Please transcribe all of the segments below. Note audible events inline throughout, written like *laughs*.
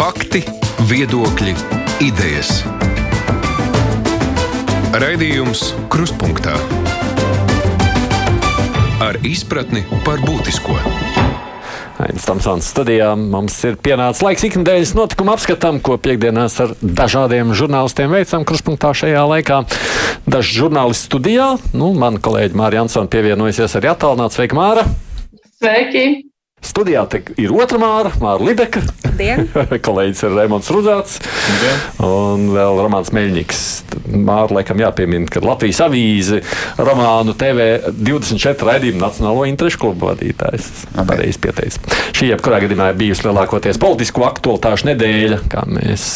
Fakti, viedokļi, idejas. Raidījums Krustpunktā ar izpratni par būtisko. Aizsmeļamies Tamsons studijā. Mums ir pienācis laiks ikdienas notikuma apskatam, ko piekdienās ar dažādiem žurnālistiem veicam kruspunktā šajā laikā. Daži žurnālisti studijā, nu, man kolēģi Mārija Ansona pievienojusies arī attālināts. Sveika, Māra! Sveiki! Studijā ir otra māra, Māra Libeka. *laughs* Kolēģis ir Raimons Rudzāts. Un vēl Romanis Meļņiks. Māra laikam jāpiemina, ka Latvijas avīze romānu TV 24 raidījumu Nacionālo interešu klubu vadītājs. Pareizi pieteicis. Šī jebkurā gadījumā ir bijusi lielākoties politisko aktualitāšu nedēļa, kā mēs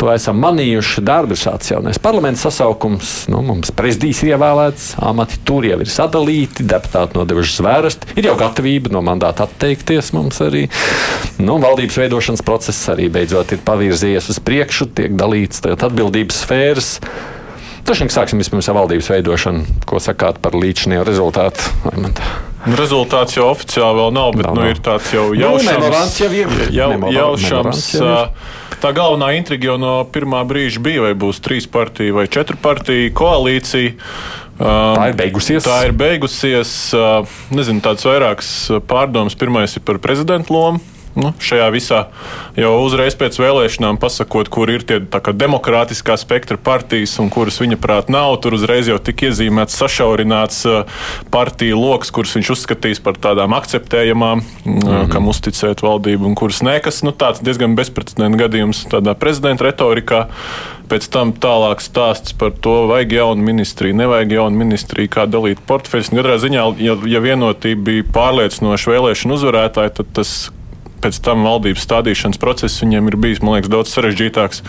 to esam manījuši. Darbi ir sācis jaunais parlaments sasaukums. Nu, mums prezidijs ir ievēlēts, amati tur jau ir sadalīti, deputāti nodevuši zvērst. Ir jau gatavība no mandāta atteikt iesaistīties mums arī. Nu, valdības veidošanas process arī beidzot ir pavirzījies uz priekšu, tiek dalīts atbildības sfēras. Tašņik sāksim vispirms ar valdības veidošanu. Ko sakāt par līdzinējo rezultātu? Rezultāts jau oficiāli vēl nav, bet nav, nu, nav. ir tāds jau nu, jaušams. Nu, jau ir jau, jaušams. Tā galvenā intriga jau no pirmā brīža bija, vai būs trīs partiju vai četru partiju koalīcija. Tā ir beigusies. Tā ir beigusies. Nezinu, tāds vairāks pārdoms. Pirmais ir par prezidentu lomu. Nu, šajā visā jau uzreiz pēc vēlēšanām pasakot, kur ir tie demokrātiskā spektra partijas un kuras viņa prāt nav. Tur uzreiz jau tika iezīmēts sašaurināts partiju lokus, kurus viņš uzskatīs par tādām akceptējamām, mm -hmm. kam uzticēt valdību un kuras nē, kas nu, tāds diezgan bezprecedenta gadījums tādā prezidenta retorikā. Pēc tam tālāk stāsts par to, vajag jaunu ministriju, nevajag jaunu ministriju, kā dalīt portfeļus. Katrā ziņā, ja, ja vienotība bija pārliecinoša vēlēšana uzvarētāja, tad tas pēc tam valdības stādīšanas process viņiem ir bijis, liekas, daudz sarežģītāks,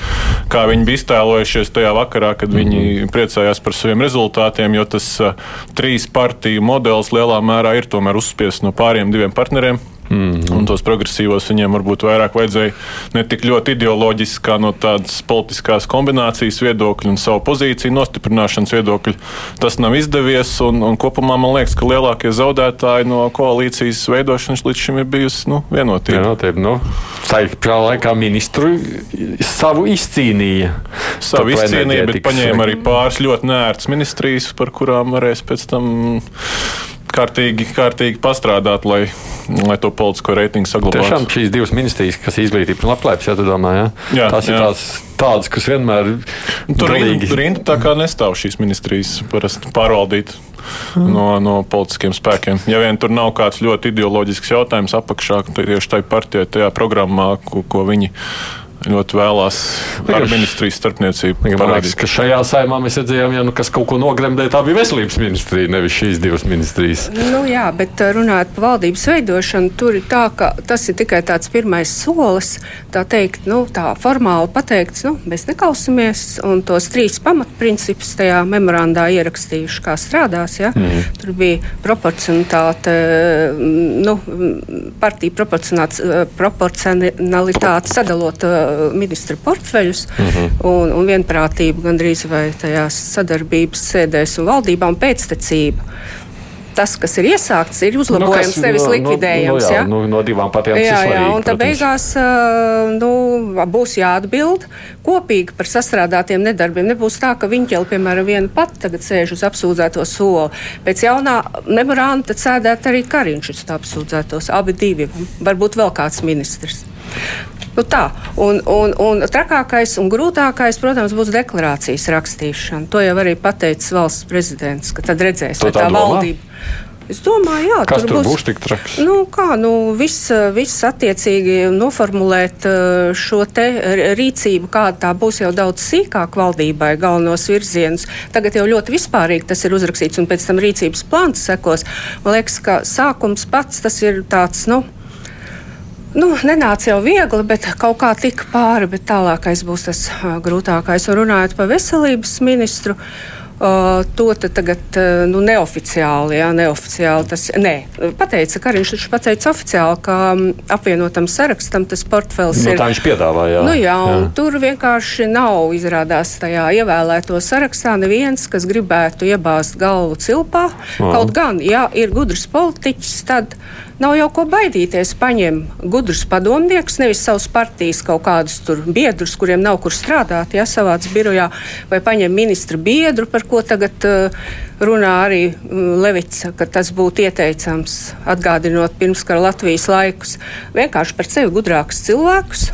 kā viņi bija iztēlojušies tajā vakarā, kad viņi mm -hmm. priecājās par saviem rezultātiem, jo tas uh, trīs partiju modelis lielā mērā ir tomēr uzspiests no pāriem diviem partneriem. Mm. Un tos progresīvos viņiem varbūt vairāk vajadzēja ne tik ļoti ideoloģiski, kā no tādas politiskās kombinācijas viedokļa un savu pozīciju nostiprināšanas viedokļa. Tas nav izdevies, un, un kopumā man liekas, ka lielākie zaudētāji no koalīcijas veidošanas līdz šim ir bijusi nu, vienotība. Vienotība, nu, Saikā laikā ministru savu izcīnīja. Savu izcīnīja, bet paņēma arī pāris ļoti nērts ministrijas, par kurām varēs pēc tam kārtīgi, kārtīgi pastrādāt, lai, lai to politisko reitingu saglabātu. Tiešām šīs divas ministrijas, kas izglītība un labklājības, ja tu domā, ja? jā, tās jā. ir tās tādas, kas vienmēr tur ir. Rinda tā kā nestāv šīs ministrijas parasti pārvaldīt. No, no politiskiem spēkiem. Ja vien tur nav kāds ļoti ideoloģisks jautājums apakšā, tad tieši tajā partijā, tajā programmā, ko, ko viņi ļoti vēlās ar ministrijas starpniecību. Man liekas, ka šajā saimā mēs redzējām, ja nu, kas kaut ko nogremdēja, tā bija veselības ministrija, nevis šīs divas ministrijas. Nu, jā, bet runājot par valdības veidošanu, tur ir tā, ka tas ir tikai tāds pirmais solis, tā teikt, nu, tā formāli pateikts, nu, mēs nekausimies un tos trīs pamatprincipus tajā memorandā ierakstījuši, kā strādās. Ja? Mm. Tur bija proporcionalitāte, nu, partija proporcionalitāte sadalot uh, ministra portfeļus uh mhm. -huh. un, un vienprātību gandrīz vai tajās sadarbības sēdēs un valdībām pēctecību tas, kas ir iesākts, ir uzlabojams, nu, nevis likvidējams. Nu, nu, jā, nu, no divām jā, jā, svarīgi, un tad beigās nu, būs jāatbild kopīgi par sastrādātiem nedarbiem. Nebūs tā, ka viņi jau, piemēram, viena pati tagad sēž uz apsūdzēto soli. Pēc jaunā memoranda sēdēt arī Kariņš uz apsūdzētos, abi divi, varbūt vēl kāds ministrs. Nu tā, un, un, un trakākais un grūtākais, protams, būs deklarācijas rakstīšana. To jau arī pateicis valsts prezidents, ka tad redzēs, vai tā, tā valdība. Es domāju, jā, Kas tur, tur būs, būs tik traks. Nu, kā, nu, viss, viss attiecīgi noformulēt uh, šo te rīcību, kāda tā būs jau daudz sīkāk valdībai, galvenos virzienus. Tagad jau ļoti vispārīgi tas ir uzrakstīts, un pēc tam rīcības plāns sekos. Man liekas, ka sākums pats tas ir tāds, nu, Nu, nenāca jau viegli, bet kaut kā tika pāri, bet tālākais būs tas grūtākais. Un runājot par veselības ministru, uh, to tagad uh, nu, neoficiāli, jā, neoficiāli tas nē, pateica, ka viņš pateica oficiāli, ka apvienotam sarakstam tas portfels nu, ir. Tā viņš piedāvāja. Nu, jā, jā. Tur vienkārši nav izrādās tajā ievēlēto sarakstā neviens, kas gribētu iebāzt galvu cilpā. Jā. Kaut gan, ja ir gudrs politiķis, tad nav jau ko baidīties. Paņem gudrus padomniekus, nevis savus partijas kaut kādus biedrus, kuriem nav kur strādāt, ja savāc birojā, vai paņem ministra biedru, par ko tagad uh, runā arī mm, Levits, ka tas būtu ieteicams atgādinot pirmskara Latvijas laikus. Vienkārši par sevi gudrākus cilvēkus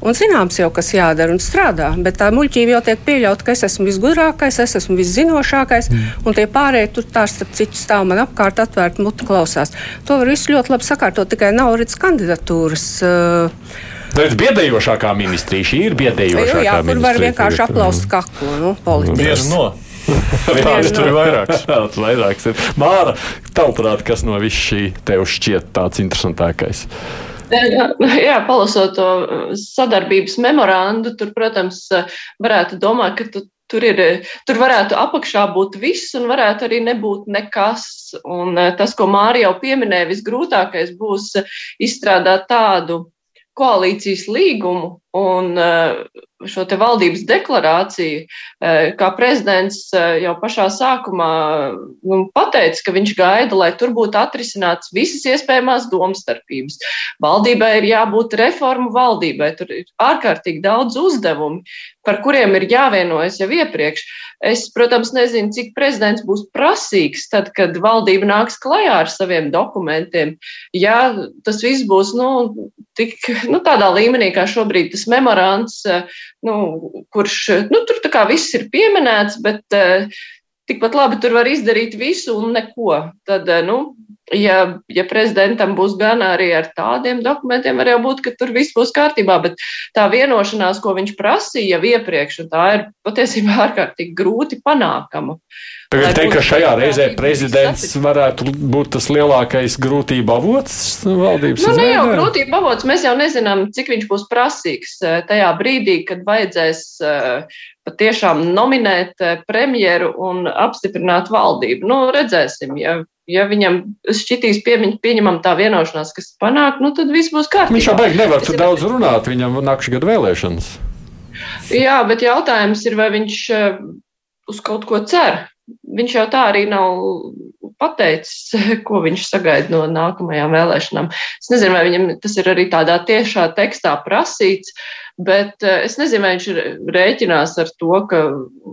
Un zināms jau, kas jādara un strādā, bet tā muļķība jau tiek pieļauta, ka es esmu visgudrākais, es esmu viszinošākais, mm. un tie pārējie tur tā starp citu stāv man apkārt, atvērt muti klausās. To var visu ļoti labi sakārtot, tikai nav redzes kandidatūras. Uh, Tā ir biedējošākā ministrija. Šī ir biedējošākā jā, kur var vienkārši aplaust kaklu nu, politiski. No. Viens *laughs* tur ir vairāks. *laughs* vairāks ir. Māra, tavuprāt, kas no viss šī tev šķiet tāds interesantākais? *laughs* Jā, palasot to uh, sadarbības memorandu, tur, protams, uh, varētu domāt, ka tu, tur, ir, tur varētu apakšā būt viss un varētu arī nebūt nekas. Un tas, ko Mārija jau pieminēja, visgrūtākais būs izstrādāt tādu koalīcijas līgumu un šo te valdības deklarāciju, eh, kā prezidents eh, jau pašā sākumā nu, pateica, ka viņš gaida, lai tur būtu atrisināts visas iespējamās domstarpības. Valdībai ir jābūt reformu valdībai, tur ir ārkārtīgi daudz uzdevumu, par kuriem ir jāvienojas jau iepriekš. Es, protams, nezinu, cik prezidents būs prasīgs tad, kad valdība nāks klajā ar saviem dokumentiem. Ja tas viss būs nu, tik, nu, tādā līmenī, kā šobrīd tas memorands, nu, kurš nu, tur tā kā viss ir pieminēts, bet uh, tikpat labi tur var izdarīt visu un neko. Tad, uh, nu, ja, ja prezidentam būs gan arī ar tādiem dokumentiem, var jau būt, ka tur viss būs kārtībā, bet tā vienošanās, ko viņš prasīja jau iepriekš, tā ir patiesībā ārkārtīgi grūti panākama. Tagad teikt, ka šajā reizē prezidents varētu būt tas lielākais grūtību avots valdības nu, ne jau grūtību avots, mēs jau nezinām, cik viņš būs prasīgs eh, tajā brīdī, kad vajadzēs eh, patiešām nominēt eh, premjeru un apstiprināt valdību. Nu, redzēsim, ja, ja viņam šķitīs pie, pieņemam tā vienošanās, kas panāk, nu, tad viss būs kārtībā. Viņš jau beig nevar tur daudz runāt, viņam nākšu gadu vēlēšanas. Jā, bet jautājums ir, vai viņš uz kaut ko cer viņš jau tā arī nav pateicis, *laughs* ko viņš sagaida no nākamajām vēlēšanām. Es nezinu, vai viņam tas ir arī tādā tiešā tekstā prasīts, bet eh, es nezinu, vai viņš rēķinās ar to, ka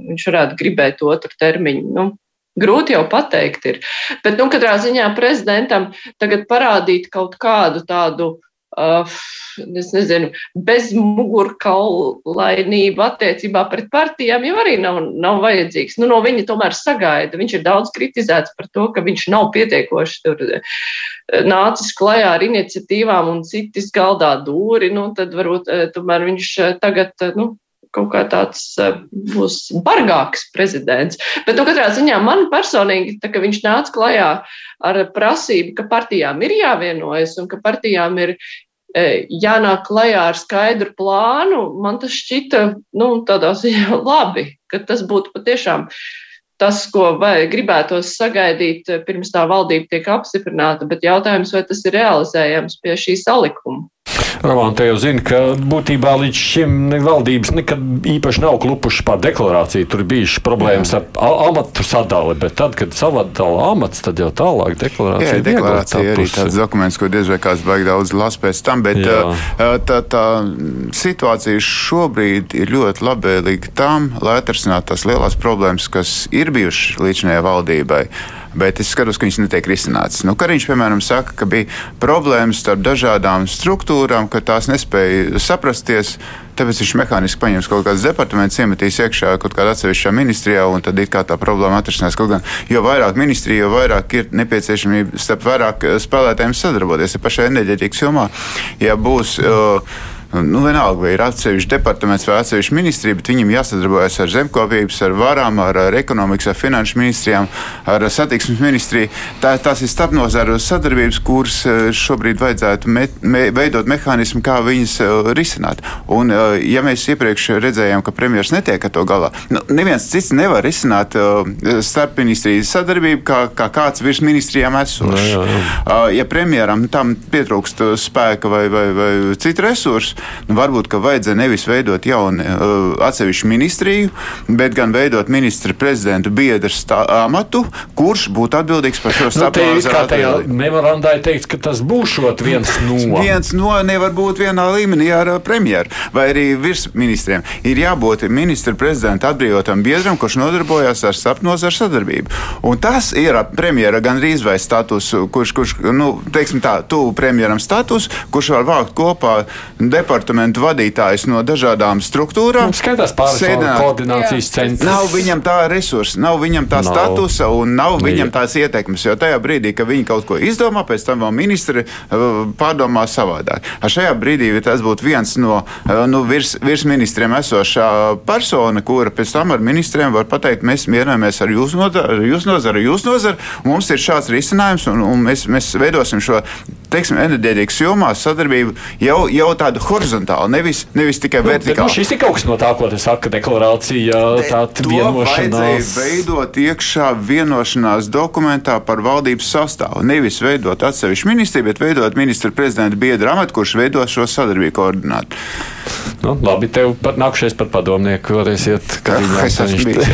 viņš varētu gribēt otru termiņu. Nu, Grūti jau pateikt, ir. Bet, nu, katrā ziņā prezidentam tagad parādīt kaut kādu tādu uh, es nezinu, bezmugurkaulainība attiecībā pret partijām jau arī nav, nav vajadzīgs. Nu, no viņa tomēr sagaida. Viņš ir daudz kritizēts par to, ka viņš nav pietiekoši tur eh, nācis klajā ar iniciatīvām un citis galdā dūri. Nu, tad varbūt eh, tomēr viņš eh, tagad, nu, kaut kā tāds būs bargāks prezidents. Bet, nu, katrā ziņā man personīgi, tā, ka viņš nāca klajā ar prasību, ka partijām ir jāvienojas un ka partijām ir E, jānāk klajā ar skaidru plānu, man tas šķita nu, tādā ziņā *laughs* labi, ka tas būtu patiešām tas, ko gribētos sagaidīt pirms tā valdība tiek apstiprināta, bet jautājums, vai tas ir realizējams pie šī salikuma. Roman, te jau zina, ka būtībā līdz šim valdības nekad īpaši nav klupušas par deklarāciju. Tur bija problēmas Jā. ar amatu sadali, bet tad, kad savādala amats, tad jau tālāk deklarācija. Jā, deklarācija arī tāds dokuments, ko diez vai kāds baigi daudz las pēc tam, bet Jā. tā, tā situācija šobrīd ir ļoti labvēlīga tam, lai atrisinātu tās lielās problēmas, kas ir bijušas līdz šajai valdībai bet es skatos, ka viņas netiek risinātas. Nu, Kariņš, piemēram, saka, ka bija problēmas starp dažādām struktūrām, ka tās nespēja saprasties. Tāpēc viņš mehāniski paņems kaut kādas departamentus, iemetīs iekšā kaut kādā atsevišķā ministrijā, un tad ir kā tā problēma atrisinās. Kaut gan, jo vairāk ministrija, jo vairāk ir nepieciešamība starp vairāk spēlētājiem sadarboties. Ja pašai enerģētikas jomā, ja būs. Uh, nu, vienalga, vai ir atsevišķi departaments vai atsevišķi ministrija, bet viņam jāsadarbojas ar zemkopības, ar varām, ar, ar ekonomikas, ar finanšu ministrijām, ar satiksmes ministriju. Tā, tās ir starpnozaru sadarbības, kuras eh, šobrīd vajadzētu me, me, veidot mehānismu, kā viņas uh, risināt. Un, uh, ja mēs iepriekš redzējām, ka premjerministrs netiek ar to galā, nu, neviens cits nevar risināt uh, starpministrijas sadarbību, kā, kā kāds virs ministrijām esošs. Ja premjeram tam pietrūkst spēka vai, vai, vai citu resursu, Nu, varbūt, ka vajadzēja nevis veidot jaunu uh, atsevišķu ministriju, bet gan veidot ministra prezidentu biedrs amatu, kurš būtu atbildīgs par šo stabilizāciju. Nu, memorandā ir teikts, ka tas būs viens no. viens no nevar būt vienā līmenī ar uh, premjeru vai arī virsministriem. Ir jābūt ministra prezidenta atbrīvotam biedram, kurš nodarbojas ar sapnozaru sadarbību. Un tas ir premjera gandrīz vai status, kurš, kurš nu, teiksim tā, tuvu premjeram status, kurš var vākt kopā departamentu vadītājus no dažādām struktūrām. Mums skatās pārstāvju koordinācijas centrs. Nav viņam tā resursa, nav viņam tā nav. statusa un nav viņam tās ietekmes, jo tajā brīdī, kad viņi kaut ko izdomā, pēc tam vēl ministri uh, pārdomā savādāk. Ar šajā brīdī tas būtu viens no uh, nu, virs, virsministriem esošā persona, kura pēc tam ar ministriem var pateikt, mēs mieramies ar jūsu nozaru, jūsu nozaru, jūsu nozaru, mums ir šāds risinājums un, un mēs, mēs veidosim šo teiksim, enerģētikas jomā sadarbību jau, jau tādu horizontālu, nevis, nevis tikai nu, vertikālu. Nu, šis ir kaut kas no tā, ko te saka deklarācija, tāda vienošanās. veidot iekšā vienošanās dokumentā par valdības sastāvu. Nevis veidot atsevišķu ministriju, bet veidot ministra prezidenta biedru amatu, kurš veido šo sadarbību koordinātu. Nu, labi, tev pat nākušies par padomnieku varēsiet, kad viņa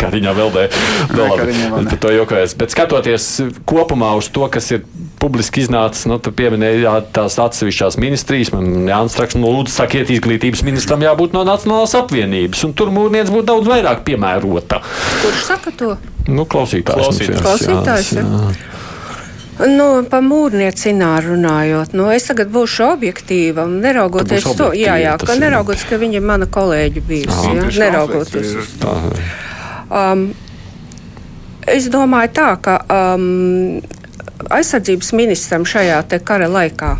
Kariņā vēl dē. Par to jokojas. Bet skatoties kopumā uz to, kas ir publiski iznācis, nu, tu pieminēji tās atsevišķās ministrijas. Man Jānis Straks, nu, lūdzu, sakiet, izglītības ministram jābūt no Nacionālās apvienības, un tur mūrniec būtu daudz vairāk piemērota. Kurš saka to? Nu, klausītājs. Klausītājs, klausītājs jā. jā. Nu, par mūrniecībā runājot, nu, es tagad būšu objektīva. Neraugoties to, jā, jā, ka neraugoties, ka viņa ir mana kolēģa bijusi. Jā, neraugoties uz to. Um, es domāju tā, ka um, aizsardzības ministram šajā kara laikā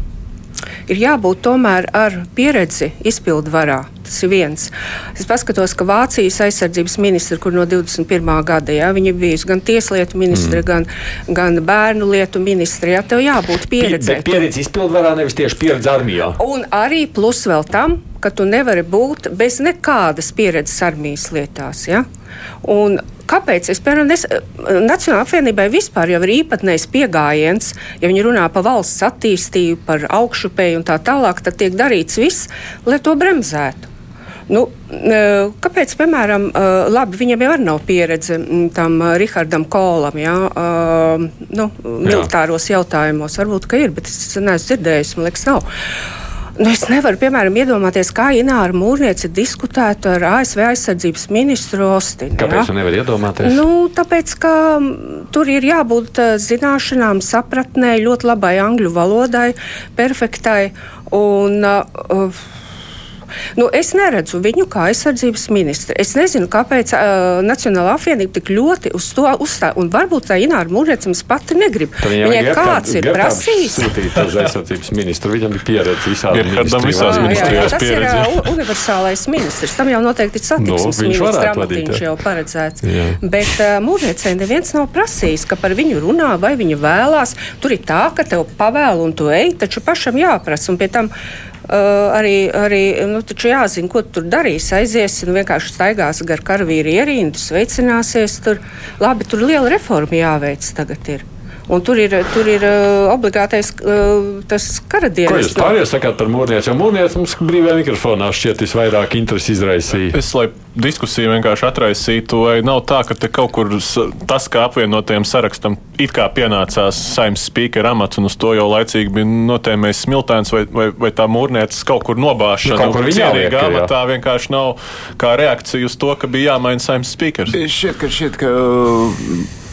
ir jābūt tomēr ar pieredzi izpildu varā. Tas ir viens. Es paskatos, ka Vācijas aizsardzības ministra, kur no 21. gada jā, viņa bijusi gan tieslietu ministra, mm. gan, gan bērnu lietu ministra, jā, tev jābūt pieredzē. Bet pieredze izpildu varā, nevis tieši pieredze armijā. Un arī plus vēl tam, ka tu nevari būt bez nekādas pieredzes armijas lietās. Ja? Un Kāpēc? Es piemēram, nes, Nacionālajai apvienībai vispār jau ir īpatnējs pieejams, ja viņi runā par valsts attīstību, par augšupēju un tā tālāk, tad tiek darīts viss, lai to bremzētu. Nu, kāpēc, piemēram, labi, viņam jau nav pieredze tam Rihardam Kolam, ja, nu, militāros jā. jautājumos? Varbūt, ka ir, bet es neesmu dzirdējis, man liekas, nav. Nu, es nevaru, piemēram, iedomāties, kā Ināra Mūrniece diskutētu ar ASV aizsardzības ministru Ostinu. Kāpēc ja? nevar iedomāties? Nu, tāpēc, ka tur ir jābūt zināšanām, sapratnē, ļoti labai angļu valodai, perfektai. Un, uh, Nu, es neredzu viņu kā aizsardzības ministru. Es nezinu, kāpēc uh, Nacionālā apvienība tik ļoti uz to uzstāja. Un varbūt tā Ināra Mūrēcams pati negrib. Viņai kāds ir prasījis. Sūtīt uz aizsardzības ministru. Viņam ir pieredze visās ministrijās. Tas ir uh, universālais ministrs. Tam jau noteikti ir satiksmes nu, ministrs. Gramatiņš jau paredzēts. Jā. Bet uh, Mūrēcē neviens nav prasījis, ka par viņu runā vai viņa vēlās. Tur ir tā, ka tev pavēl un tu ej, taču pašam jāprasa. Un pie tam Uh, arī, arī nu, jāzina, ko tu tur darīsi. Aizies un vienkārši staigās gar karavīru ierindu, sveicināsies. Tur, labi, tur liela reforma jāveic tagad. Ir. Un tur ir, tur ir uh, obligātais uh, tas karadienis. Ko jūs pārējie sakāt par mūrnieci? Jo mūrnieci mums brīvajā mikrofonā šķiet visvairāk interesi izraisīja. Es, lai diskusiju vienkārši atraisītu, vai nav tā, ka te kaut kur tas, kā apvienotajam sarakstam it kā pienācās saimnes spīkera amats, un uz to jau laicīgi bija notēmējis smiltēns, vai, vai, vai tā mūrnieces kaut kur nobāšana. Nu, kaut kur cienīga amatā vienkārši nav kā reakcija uz to, ka bija jāmaina saimnes spīkers. Šķiet, ka, šķiet, ka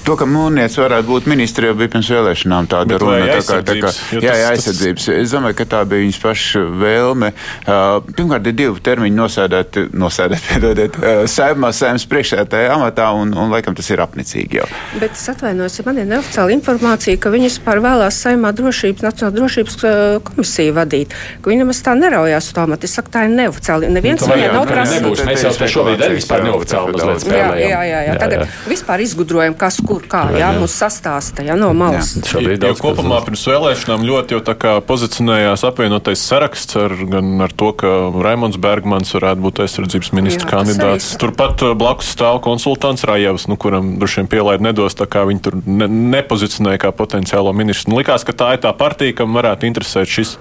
To, ka mūrnieks varētu būt ministrs, jau bija pirms vēlēšanām tāda Bet runa. Tā kā, tā kā, jā, jā, aizsardzības. Es domāju, ka tā bija viņas paša vēlme. Uh, pirmkārt, ir divi termiņi nosēdēt, nosēdēt *laughs* piedodiet, uh, saimā, saimnes priekšsētāja amatā, un, un laikam tas ir apnicīgi jau. Bet es atvainojos, ja man ir neoficiāla informācija, ka viņas pār vēlās saimā drošības, Nacionāla drošības uh, komisiju vadīt, ka viņam es tā neraujās to amatu. Es saku, tā ir neoficiāli. Neviens nu, viņai nav prasījis. Mēs jau te šobrīd arī vispār neoficiāli mazliet spēlējam. Jā, jā, jā. Tagad vispār izgudrojam, kas kur tur kā, jā, jā, mums sastāsta, jā, no malas. Jā, šobrīd daudz. Jo kopumā pirms vēlēšanām ļoti jau tā kā pozicionējās apvienotais saraksts ar, gan ar to, ka Raimons Bergmans varētu būt aizsardzības ministra jā, kandidāts. Turpat uh, blakus stāv konsultants Rajevs, nu, kuram droši vien pielaid nedos, tā kā viņi tur ne, nepozicionēja kā potenciālo ministru. Nu, likās, ka tā ir tā partija, kam varētu interesēt šis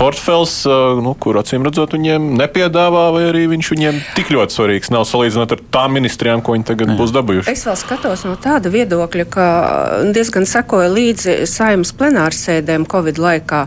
portfels, uh, nu, kur acīm redzot viņiem nepiedāvā, vai arī viņš viņiem tik ļoti svarīgs nav salīdzinot ar tām ministrijām, ko viņi tagad Jā. būs dabūjuši. Es vēl skatos no tāda viedokļa, ka diezgan sekoja līdzi saimnes plenārsēdēm Covid laikā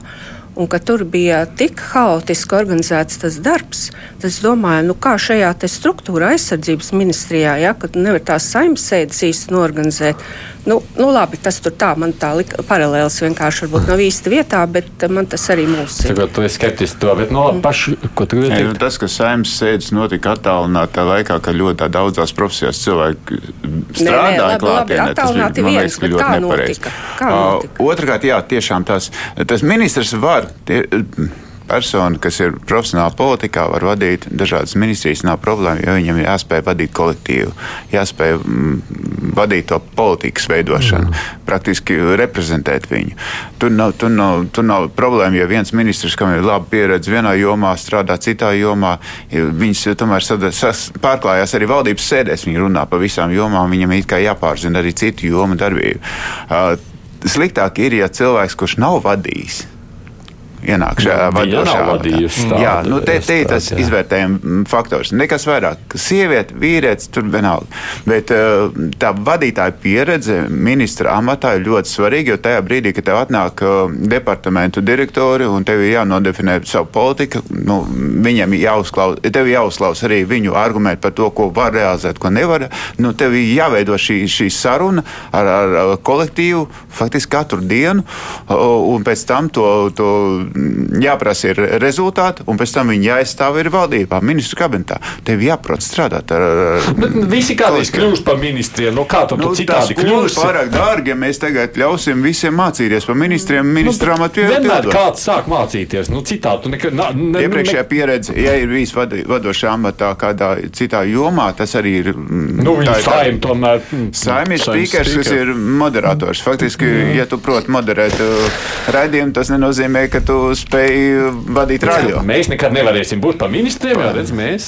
un ka tur bija tik haotiski organizēts tas darbs, tad es domāju, nu kā šajā struktūrā aizsardzības ministrijā, ja, kad nevar tās saimnes sēdes īsti norganizēt, Nu, nu labi, tas tur tā, man tā lika, paralēls vienkārši varbūt nav īsti vietā, bet man tas arī mūs. Tagad tu esi skeptiski to, bet no nu, labi, paši, ko tu gribi teikt? Nu, tas, ka saimnes sēdes notika attālinātā laikā, ka ļoti daudzās profesijās cilvēki strādāja klātienē, tas bija, man liekas, ka ļoti nepareizi. Uh, Otrakārt, jā, tiešām tas, tas ministrs var. Tie, persona, kas ir profesionāli politikā, var vadīt dažādas ministrijas, nav problēma, jo viņam jāspēj vadīt kolektīvu, jāspēj mm, vadīt to politikas veidošanu, mm. praktiski reprezentēt viņu. Tur nav, tur, nav, tur nav problēma, ja viens ministrs, kam ir laba pieredze vienā jomā, strādā citā jomā, viņas tomēr sas, pārklājās arī valdības sēdēs, viņi runā par visām jomām, viņam ir jāpārzina arī citu jomu darbību. Uh, sliktāk ir, ja cilvēks, kurš nav vadījis, ienāk šajā vadošā amatā. Jā, nu te, te ir tas izvērtējuma faktors. Nekas vairāk, sieviete, vīrietis tur vienalga. Bet uh, tā vadītāja pieredze ministra amatā ir ļoti svarīga, jo tajā brīdī, kad tev atnāk uh, departamentu direktori un tev ir jānodefinē savu politiku, nu, viņiem jāuzklaus, tev jāuzklaus arī viņu argumenti par to, ko var realizēt, ko nevar. Nu, tev ir jāveido šī, šī saruna ar, ar kolektīvu faktiski katru dienu, un pēc tam to, to jāprasa ir rezultāti, un pēc tam viņi jāizstāv ir valdībā, ministru kabinetā. Tev jāprot strādāt ar. Bet visi kādreiz kļūst par ministriem. No nu, kā tu, nu, tu citādi kļūsi? pārāk dārgi, ja mēs tagad ļausim visiem mācīties par ministriem, ministrām nu, atpildīt. Vienmēr kāds sāk mācīties. Nu, citādi tu nekad. Ne, Iepriekšējā ne... pieredze, ja ir bijis vadi, vadošā amatā kādā citā jomā, tas arī ir. Mm, nu, tā ir saim, tomēr. Mm, saim ir spīkers, kas ir moderators. Faktiski, ja tu proti moderēt uh, raidījumu, tas nenozīmē, ka tu spēj vadīt radio. Mēs nekad nevarēsim būt par ministriem, jo redz, mēs.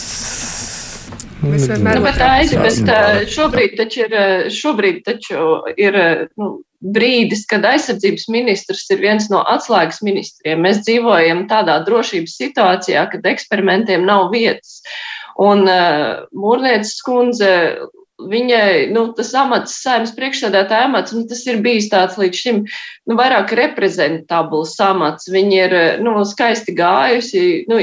Mēs vienmēr nu, bet, aidi, bet šobrīd taču ir, šobrīd taču ir nu, brīdis, kad aizsardzības ministrs ir viens no atslēgas ministriem. Mēs dzīvojam tādā drošības situācijā, kad eksperimentiem nav vietas. Un uh, Mūrnieces kundze viņai nu, tas amats, saimnes priekšsēdētāja amats, nu, tas ir bijis tāds līdz šim nu, vairāk reprezentabls amats. Viņa ir nu, skaisti gājusi, nu,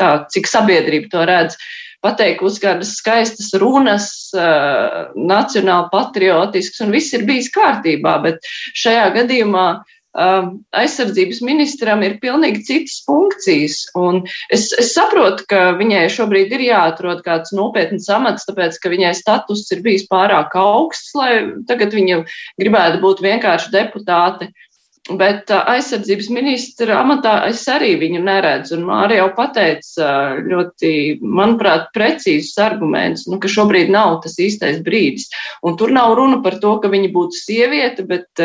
tā, cik sabiedrība to redz. Pateikusi kādas skaistas runas, nacionāli patriotisks, un viss ir bijis kārtībā, bet šajā gadījumā uh, aizsardzības ministram ir pilnīgi citas funkcijas. Es, es saprotu, ka viņai šobrīd ir jāatrod kāds nopietns amats, tāpēc ka viņai status ir bijis pārāk augsts, lai tagad viņa gribētu būt vienkārši deputāte. Bet aizsardzības ministra amatā es arī viņu neredzu. Un Māri jau pateica ļoti, manuprāt, precīzus argumentus, nu, ka šobrīd nav tas īstais brīdis. Un tur nav runa par to, ka viņa būtu sieviete, bet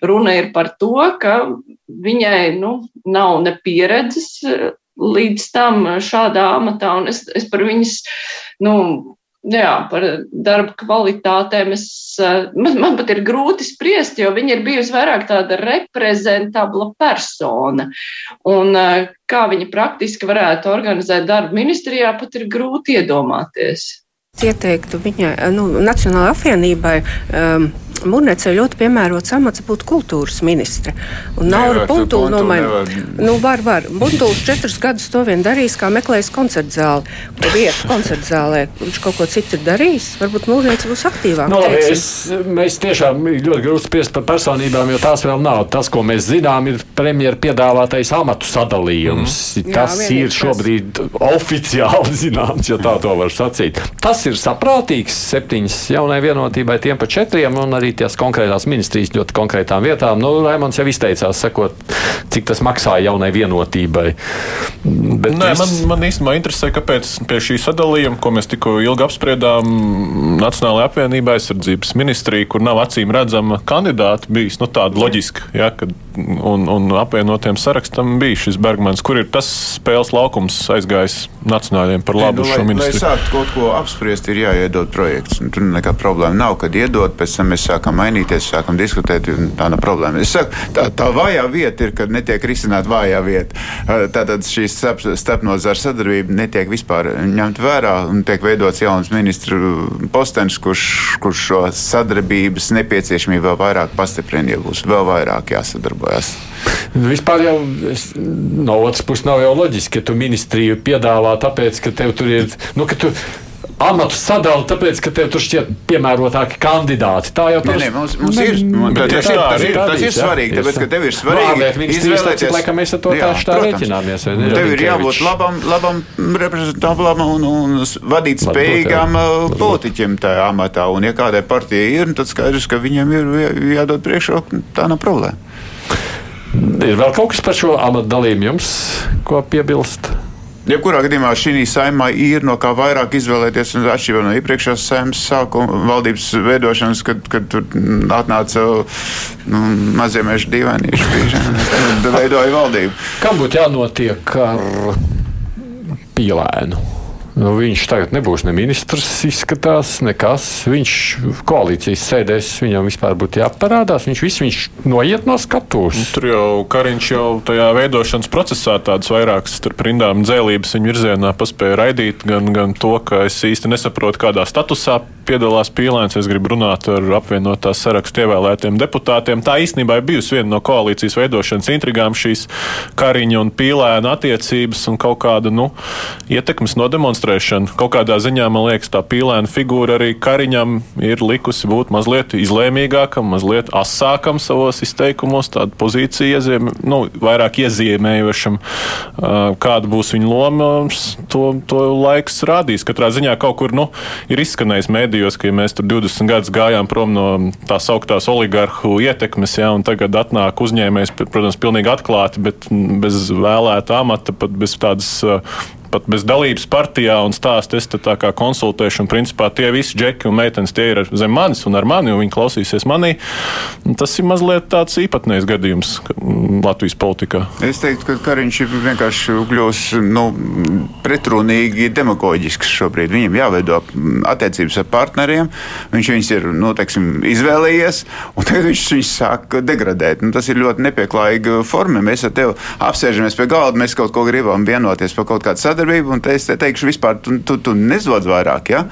runa ir par to, ka viņai nu, nav ne pieredzes līdz tam šādā amatā. Un es, es par viņas, nu, jā, par darba kvalitātēm es, eh, man, man pat ir grūti spriest, jo viņa ir bijusi vairāk tāda reprezentabla persona. Un eh, kā viņa praktiski varētu organizēt darbu ministrijā, pat ir grūti iedomāties. Ieteiktu viņai, nu, Nacionālajai apvienībai. Um, Mūrnēcē ļoti piemērots amats būt kultūras ministre. Un Naura Puntūla nomaina. Nu, var, var. Puntūls četrus gadus to vien darījis, kā meklējis koncertu zāli. Kur vietu koncertu zālē. Viņš kaut ko citu ir darījis. Varbūt Mūrnēcē būs aktīvāk. No, nu, es, mēs tiešām ļoti grūti spriest par personībām, jo tās vēl nav. Tas, ko mēs zinām, ir premjera piedāvātais amatu sadalījums. Mm. Tas Jā, ir šobrīd oficiāli *laughs* zināms, ja tā to var sacīt. Tas ir saprātīgs septiņas jaunai vienotībai, tiem pa četriem un arī sadalīt tās konkrētās ministrijas ļoti konkrētām vietām. Nu, Raimons jau izteicās, sakot, cik tas maksāja jaunai vienotībai. Bet Nē, es... man, man īstenībā interesē, kāpēc pie šī sadalījuma, ko mēs tikko ilgi apspriedām, Nacionālajā apvienībā aizsardzības ministrija, kur nav acīm redzama kandidāta, bijis nu, tāda loģiska, ja, kad un, un apvienotiem sarakstam bija šis Bergmans, kur ir tas spēles laukums aizgājis nacionālajiem par labu ne, nu, šo ministriju. Lai sāktu kaut ko apspriest, ir jāiedod projekts. Tur nekāda problēma nav, kad iedod, pēc tam mēs sākam mainīties, sākam diskutēt, tā nav problēma. Es saku, tā, tā vājā vieta ir, kad netiek risināta vājā vieta. Tātad šī starpnozara sadarbība netiek vispār ņemt vērā un tiek veidots jauns ministru postenis, kurš, kurš šo sadarbības nepieciešamību vēl vairāk pastiprina, ja būs vēl vairāk jāsadarbojas. Vispār jau es, no otras puses nav jau loģiski, ka tu ministriju piedāvā tāpēc, ka tev tur ir. Nu, amatu sadali, tāpēc, ka tev tur šķiet piemērotāki kandidāti. Tā jau tas ir. Mums, mums ir, man, tas, tas, ir, tas, ir, tas ir svarīgi, tāpēc, ka tev ir svarīgi izvēlēties. Lai mēs ar to jā, tā, tā rēķināmies. Tev ir jābūt labam, labam reprezentantam un, un vadīt spējīgām uh, politiķiem tajā amatā. Un, ja kādai partijai ir, tad skaidrs, ka viņiem ir jādod priekšroku, tā nav problēma. Ir vēl kaut kas par šo amatu dalījumu jums, ko piebilst? Jebkurā gadījumā šī saimā ir no kā vairāk izvēlēties, un atšķirībā no iepriekšējās saimnes sākuma valdības veidošanas, kad, kad tur atnāca nu, mazie meža dīvainīši, *laughs* un veidoja valdību. Kam būtu jānotiek ar pīlēnu? Nu, viņš tagad nebūs ne ministrs, izskatās, nekas. Viņš koalīcijas sēdēs, viņam vispār būtu jāparādās. Viņš viss viņš noiet no skatuves. Nu, tur jau Kariņš jau tajā veidošanas procesā tādas vairākas rindām dzēlības viņa virzienā paspēja raidīt. Gan, gan to, ka es īsti nesaprotu, kādā statusā piedalās pīlēns. Es gribu runāt ar apvienotās sarakstu ievēlētiem deputātiem. Tā īstenībā ir bijusi viena no koalīcijas veidošanas intrigām šīs Kariņa un pīlēna attiecības un kaut kāda nu, ietekmes nodemonstrēšana. Kaut kādā ziņā man liekas, tā pīlēna figūra arī Kariņam ir likusi būt mazliet izlēmīgākam, mazliet asākam savos izteikumos, tādu pozīciju iezīmē, nu, vairāk iezīmējošam. Kāda būs viņa loma, to, to laiks rādīs. Katrā ziņā kaut kur nu, ir izskanējis mēdī medijos, ka ja mēs tur 20 gadus gājām prom no tās augtās oligarhu ietekmes, ja, un tagad atnāk uzņēmējs, protams, pilnīgi atklāti, bet bez vēlēta amata, pat bez tādas pat bez dalības partijā un stāst, es tā kā konsultēšu, un principā tie visi džeki un meitenes tie ir zem manis un ar mani, un viņi klausīsies manī. Tas ir mazliet tāds īpatnējs gadījums Latvijas politikā. Es teiktu, ka Kariņš ir vienkārši kļūst nu, pretrunīgi demagoģisks šobrīd. Viņam jāveido attiecības ar partneriem, viņš viņus ir nu, teiksim, izvēlējies, un tagad viņš viņus sāk degradēt. Nu, tas ir ļoti nepieklājīga forma. Mēs ar tevi apsēžamies pie galda, mēs kaut ko gribam vienoties par kaut kādu sadarbību sadarbību, un es te teikšu, vispār tu, tu, tu nezvod vairāk. Ja?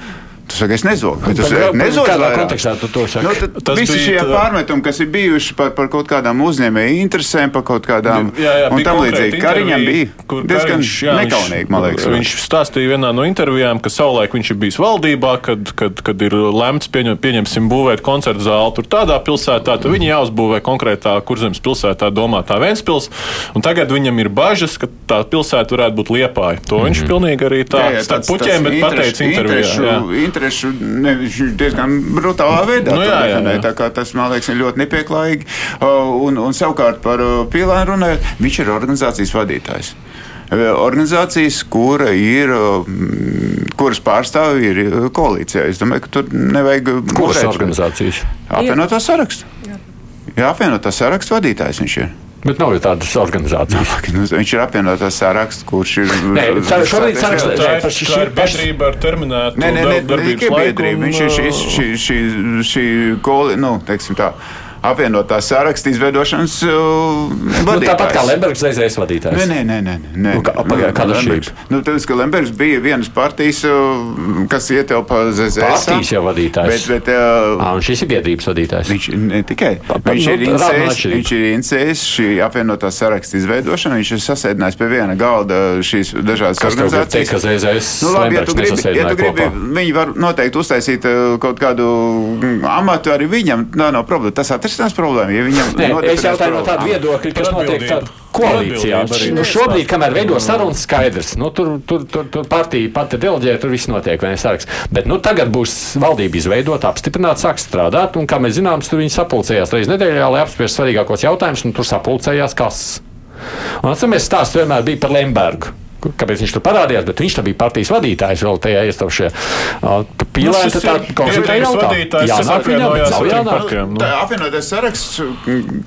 Tu saki, es nezogu. Tu saki, nezogu. Kādā kontekstā tu to saki? Nu, tas visi šie tā... pārmetumi, kas ir bijuši par, par kaut kādām uzņēmēju interesēm, par kaut kādām jā, jā, un tam līdzīgi. Kariņam bija diezgan Kariņš, jā, nekaunīgi, man liekas. Viņš stāstīja vienā no intervijām, ka savulaik viņš ir bijis valdībā, kad, kad, kad ir lemts pieņem, pieņemsim būvēt koncertu zāli tur tādā pilsētā, tad viņi jāuzbūvē konkrētā kurzemes pilsētā domātā Ventspils, un tagad viņam ir bažas, ka tā pilsēta varētu būt Liepāja. To viņš mm -hmm. pilnīgi arī tā jā, jā, starp puķiem, bet pateica intervijā interešu ne, diezgan brutālā veidā. Nu, jā, jā, jā. Tā tas, man liekas, ir ļoti nepieklājīgi. Un, un savukārt par Pīlānu runājot, viņš ir organizācijas vadītājs organizācijas, kura ir, kuras pārstāvji ir koalīcijā. Es domāju, ka tur nevajag. Kuras organizācijas? Apvienotā saraksta. Jā, apvienotā saraksta vadītājs viņš ir. Bet nav jau tādas organizācijas. Nu, viņš ir apvienotās saraksts, kurš ir. Nē, tā šobrīd sarakstā tā ir šī ir biedrība ar terminētu. Nē, nē, nē, nē, biedrība. Viņš ir šī, šī, šī, šī, šī, nu, teiksim tā apvienotā saraksta izveidošanas uh, nu, tāpat kā Lembergs reizēs vadītājs. Nē, nē, nē. nē, nē. Nu, kā, pagā, kāda Lembergs. Nu, tāpēc, ka Lembergs bija vienas partijas, uh, kas ietilpa ZZS. Partijas jau vadītājs. Bet, bet, uh, à, un šis ir biedrības vadītājs. Viņš ne tikai. Pa, pa, viņš, nu, ir incējis, viņš ir incējis šī apvienotā saraksta izveidošanu. Viņš ir sasēdinājis pie viena galda šīs dažādas kas organizācijas. Teikt, ZZS nu, labi, ja tu gribi, ja tu gribi viņi var noteikti uztaisīt uh, kaut kādu mm, amatu arī viņam. Nav problēma. Tas atrisinās problēmu. Ja viņam Nē, es jautāju no tāda viedokļa, kas notiek tad koalīcijā. Nu, šobrīd, kamēr veido sarunas, skaidrs. Nu, tur, tur, tur, tur partija pati deleģē, tur viss notiek, vai ne saraksts. Bet nu, tagad būs valdība izveidota, apstiprināta, sāk strādāt. Un, kā mēs zinām, tur viņi sapulcējās reizes nedēļā, lai apspriestu svarīgākos jautājumus, un tur sapulcējās kas. Un atceramies, stāsts vienmēr bija par Lembergu kāpēc viņš tur parādījās, bet viņš bija partijas vadītājs vēl tajā. Pīlēna nu, tā konsultēja jautājums. Jā, nāk viņam, nav jānāk. Nu. Tā apvienotais saraksts,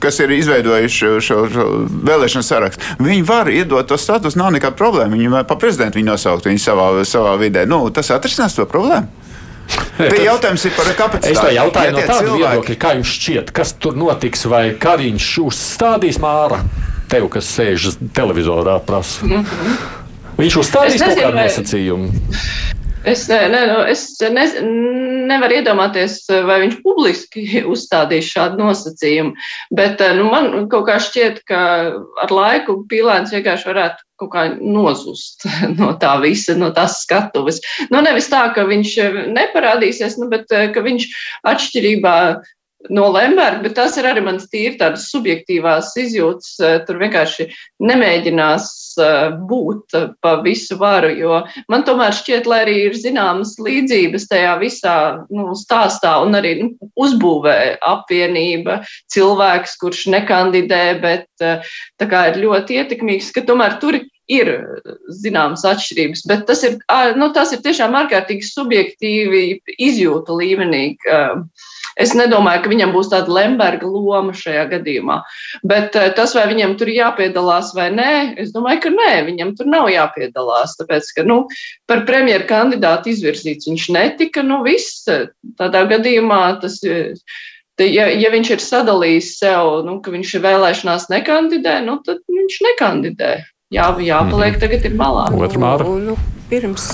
kas ir izveidojuši šo, šo vēlēšanu sarakstu, viņi var iedot to status, nav nekāda problēma. Viņi var pa prezidentu viņu nosaukt viņi savā, savā vidē. Nu, tas atrisinās to problēmu. Te jautājums ir par kapacitāti. Es to jautāju ja no tāda viedokļa, kā jums šķiet, kas tur notiks, vai Kariņš uzstādīs māra tev, kas sēž televizorā, prasa. Mm -hmm. Viņš uzstādīs kaut kādu nosacījumu. Es, ne, ne, nu, es ne, nevaru iedomāties, vai viņš publiski *laughs* uzstādīs šādu nosacījumu. Bet nu, man kaut kā šķiet, ka ar laiku pīlēns vienkārši varētu kaut kā nozust *laughs* no tā visa, no tās skatuves. Nu, nevis tā, ka viņš neparādīsies, nu, bet ka viņš atšķirībā no Lemberga, bet tas ir arī mans tīri tādas subjektīvās izjūtas. Eh, tur vienkārši nemēģinās eh, būt pa visu varu, jo man tomēr šķiet, lai arī ir zināmas līdzības tajā visā nu, stāstā un arī nu, uzbūvē apvienība, cilvēks, kurš nekandidē, bet eh, tā kā ir ļoti ietekmīgs, ka tomēr tur ir zināmas atšķirības, bet tas ir, nu, tas ir tiešām ārkārtīgi subjektīvi izjūta līmenī. Es nedomāju, ka viņam būs tāda Lemberga loma šajā gadījumā. Bet tas, vai viņam tur jāpiedalās vai nē, es domāju, ka nē, viņam tur nav jāpiedalās. Tāpēc, ka nu, par premjeru kandidātu izvirzīts viņš netika. Nu, viss tādā gadījumā tas. Ja, ja viņš ir sadalījis sev, nu, ka viņš ir vēlēšanās nekandidē, nu, tad viņš nekandidē jā, jāpaliek mm. tagad ir malā. Nu, nu, pirms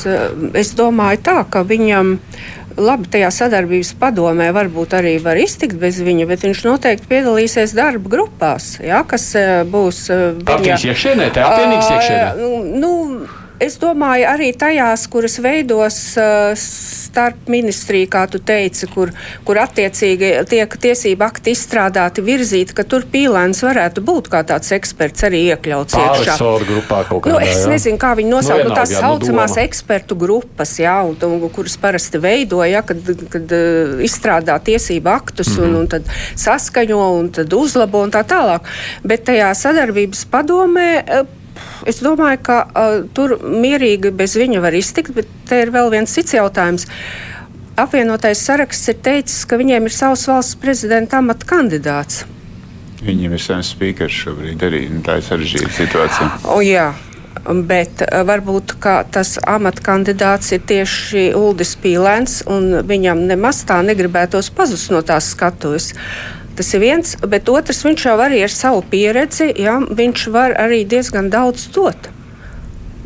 es domāju tā, ka viņam. Labi, tajā sadarbības padomē varbūt arī var iztikt bez viņa, bet viņš noteikti piedalīsies darba grupās, jā, kas būs. Partijas iekšienē, tā apvienības iekšienē. Nu, Es domāju, arī tajās, kuras veidos uh, starp ministriju, kā tu teici, kur, kur attiecīgi tiek tiesība akti izstrādāti, virzīti, ka tur pīlēns varētu būt kā tāds eksperts arī iekļauts iekšā. Grupā kaut kādā, nu, es jā. nezinu, kā viņi nosauc nu, nu, tās jā, saucamās nu, ekspertu grupas, jā, un, un, kuras parasti veidoja, kad, kad uh, izstrādā tiesību aktus mm -hmm. un, mhm. un tad saskaņo un tad uzlabo un tā tālāk. Bet tajā sadarbības padomē. Uh, Es domāju, ka uh, tur mierīgi bez viņa var iztikt, bet te ir vēl viens cits jautājums. Apvienotais saraksts ir teicis, ka viņiem ir savs valsts prezidenta amata kandidāts. Viņiem ir savs spīkers šobrīd arī. Tā ir sarežģīta situācija. O, jā. Bet varbūt tas amatkandidāts ir tieši Uldis Pīlēns, un viņam nemaz tā negribētos pazust no tās skatuves. Tas ir viens, bet otrs, viņš jau arī ar savu pieredzi, jā, viņš var arī diezgan daudz dot.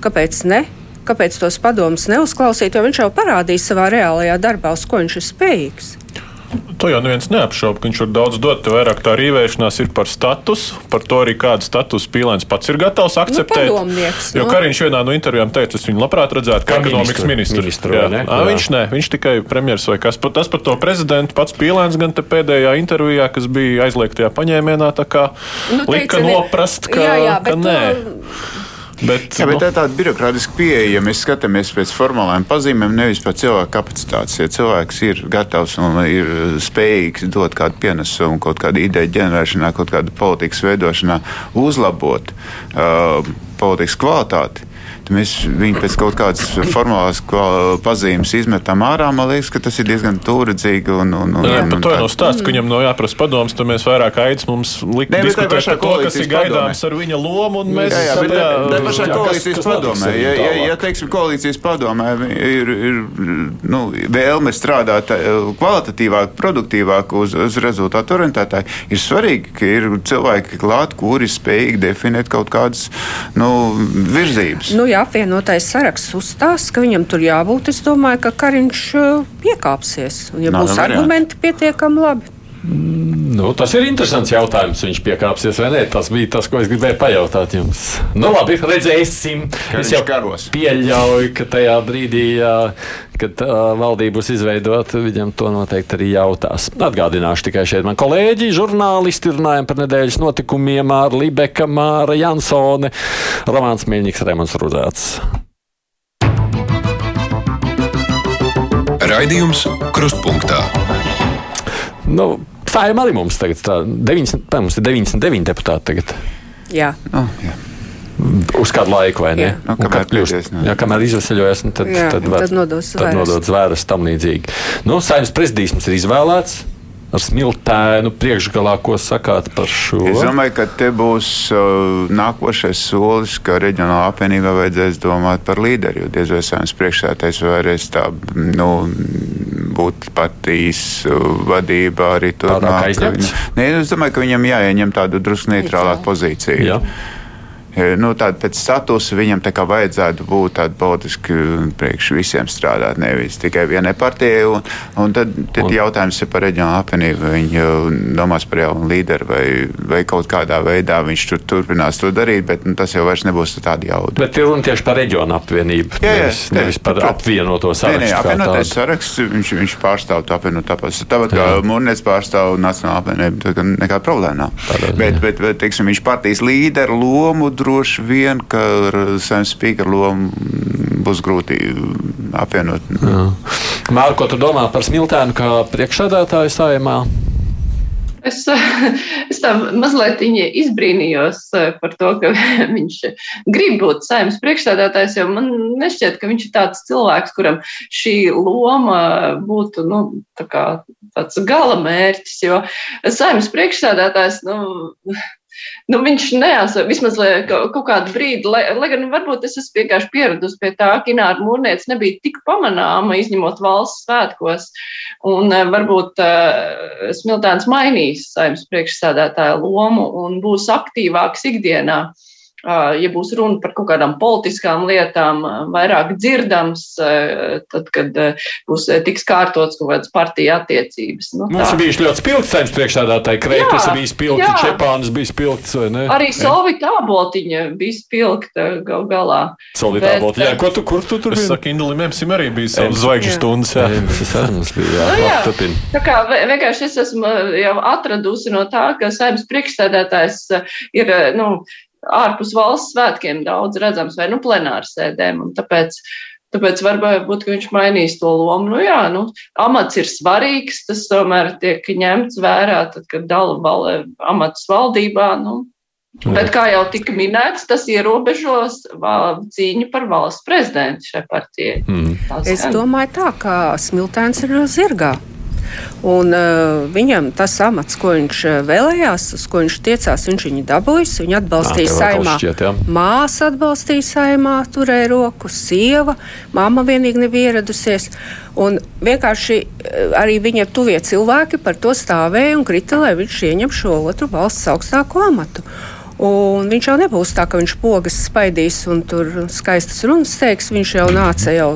Kāpēc ne? Kāpēc tos padomus neuzklausīt, jo viņš jau parādīja savā reālajā darbā, uz ko viņš ir spējīgs. To jau neviens neapšauba, ka viņš var daudz dot. Vairāk tā rīvēšanās ir par statusu, par to arī kādu statusu pīlēns pats ir gatavs nu, akceptēt. Nu, jo nu. Kariņš vienā no intervijām teica, es viņu labprāt redzētu kā ekonomikas ministru. ministru jā. Ne? Jā. Viņš ne, viņš tikai premjeras vai kas. Tas par to prezidentu pats pīlēns gan te pēdējā intervijā, kas bija aizliegtajā paņēmienā, tā kā nu, lika teica, noprast, ka, jā, jā, ka nē. To... Bet, Jā, bet nu, tā ir tāda birokrātiska pieeja, ja mēs skatāmies pēc formālām pazīmēm, nevis pēc cilvēka kapacitātes. Ja cilvēks ir gatavs un ir spējīgs dot kādu pienesumu, kaut kādu ideju ģenerēšanā, kaut kādu politikas veidošanā, uzlabot uh, politikas kvalitāti, mēs viņu pēc kaut kādas formālās pazīmes izmetam ārā. Man liekas, ka tas ir diezgan tūredzīgi. Un, un, un, Jā, par to nav stāsts, ka viņam nav jāprasa padoms, tad mēs vairāk aids mums likt ne, diskutēt par to, kas ir gaidāms ar viņa lomu. Mēs, jā, jā, bet tā, tā pašā koalīcijas padomē, ja, ja, ja teiksim, koalīcijas padomē ir, ir nu, vēlme strādāt eh, kvalitatīvāk, produktīvāk uz, uz rezultātu orientētāju, ir svarīgi, ka ir cilvēki klāt, kuri spējīgi definēt kaut kādas nu, virzības. Nu, jā, apvienotais saraksts uzstās, ka viņam tur jābūt, es domāju, ka Kariņš uh, piekāpsies. Un, ja Nā, būs argumenti pietiekami labi. Nu, tas ir interesants jautājums. Viņš piekāpsies vai nē. Tas bija tas, ko es gribēju pajautāt jums. Nu, labi, redzēsim. Kad es jau karos. pieļauju, ka tajā brīdī, kad uh, valdība būs izveidota, viņam to noteikti arī jautās. Atgādināšu tikai šeit man kolēģi, žurnālisti runājam par nedēļas notikumiem ar Libeka, Māra Jansone, Romāns Miļņiks, Remons Rudāts. Raidījums Krustpunktā. Nu, Saimā arī mums tagad strādā. 90, tā, mums ir 99 deputāti tagad. Jā. Oh, jā. Uz kādu laiku, vai ne? Jā. Nu, Un kamēr kļūst, pēdējais, jā, kamēr izvesaļojas, nu, tad, Jā, tad, var, tad nodos tad zvēres. nodots zvēres tam līdzīgi. Nu, Saimnes prezidijs mums ir izvēlēts ar smiltēnu priekšgalā, ko sakāt par šo. Es domāju, ka te būs uh, nākošais solis, ka reģionālā apvienībā vajadzēs domāt par līderi. Jo diez vai saimnes priekšsētājs varēs tā nu, būt partijas uh, vadībā arī turpmāk. Nē, es domāju, ka viņam jāieņem tādu drusku neitrālāku pozīciju. Jā. E, Nu, tāda pēc statusa viņam tā kā vajadzētu būt tāda politiski priekš visiem strādāt, nevis tikai vienai partijai. Un, un tad, tad Un- jautājums ir par reģionālu apvienību. Viņi jau domās par jaunu līderi vai, vai kaut kādā veidā viņš tur turpinās to darīt, bet nu, tas jau vairs nebūs tāda jauda. Bet ir runa tieši par reģionu apvienību. Jā, jā, nevis, jā, nevis par protams. apvienoto Nē, nē, sarakstu. kā apvienotais saraksts, viņš, viņš pārstāv to apvienotu tāpēc. Tāpat kā. Mūrnēs pārstāv Nacionālo apvienību, gan nekāda problēma nav. Tādā ziņā. Bet, bet, bet teiksim, viņš partijas līderu lomu droši vien, ka ar saimnes spīkeru lomu būs grūti apvienot. Mārko, ko tu domā par smiltēnu kā priekšsēdētāju saimā? Es, es tā mazliet izbrīnījos eh, par to, ka *laughs* viņš grib būt saimnes priekšstādātājs, jo man nešķiet, ka viņš ir tāds cilvēks, kuram šī loma būtu nu, tā kā, tāds gala mērķis. Jo saimnes priekšstādātājs, nu, Nu, viņš neesmu vismaz lai ka- kaut kādu brīdi, lai, lai gan varbūt es esmu vienkārši pieradusi pie tā, ka Ināra Mūrniec nebija tik pamanāma, izņemot valsts svētkos. Un eh, varbūt uh, Smiltēns mainīs saimnes priekšsēdētāja lomu un būs aktīvāks ikdienā. Uh, ja būs runa par kaut kādām politiskām lietām, vairāk dzirdams, tad, kad būs tiks kārtots kaut kādas partija attiecības. Nu, Mums bijuši ļoti spilgti saimnes priekšsēdētāji. Kreitis Jā, bija spilgti, jā. Čepānis bija spilgts, vai ne? Arī Solvita Abotiņa bija spilgta gal galā. Solvitā Bet, būtu. Jā, ko tu, kur tu tur Es biji? saku, Indulim Emsim arī bija savas Jā. stundas. Jā. Mums bija. Jā, Nu, jā. labi, turpini. Tā kā vienkārši es esmu jau atradusi no tā, ka saimnes priekšstādātājs ir nu, ārpus valsts svētkiem daudz redzams vai nu plenāru sēdēm. un Tāpēc, tāpēc varbūt ka viņš mainīs to lomu. Nu, jā, nu, amats ir svarīgs, tas tomēr tiek ņemts vērā, tad, kad dala val, amats valdībā. Nu, Bet, kā jau tika minēts, tas ierobežos val- cīņu par valsts prezidentu šai partijai. Mm. Es domāju, tā, ka Smiltēns ir zirgā. Un, uh, viņam tas amats, ko viņš uh, vēlējās, uz ko viņš tiecās, viņš viņu dabūjis. Viņu atbalstīja saimā. šķiet, jā. Māsa atbalstīja saimā, turēja roku, sieva, mamma vienīgi nebija ieradusies. Un vienkārši uh, arī viņa tuvie cilvēki par to stāvēja un krita, lai viņš ieņem šo otru valsts augstāko amatu. Un viņš jau nebūs tā, ka viņš pogas spaidīs un tur skaistas runas teiks. Viņš jau nāca jau,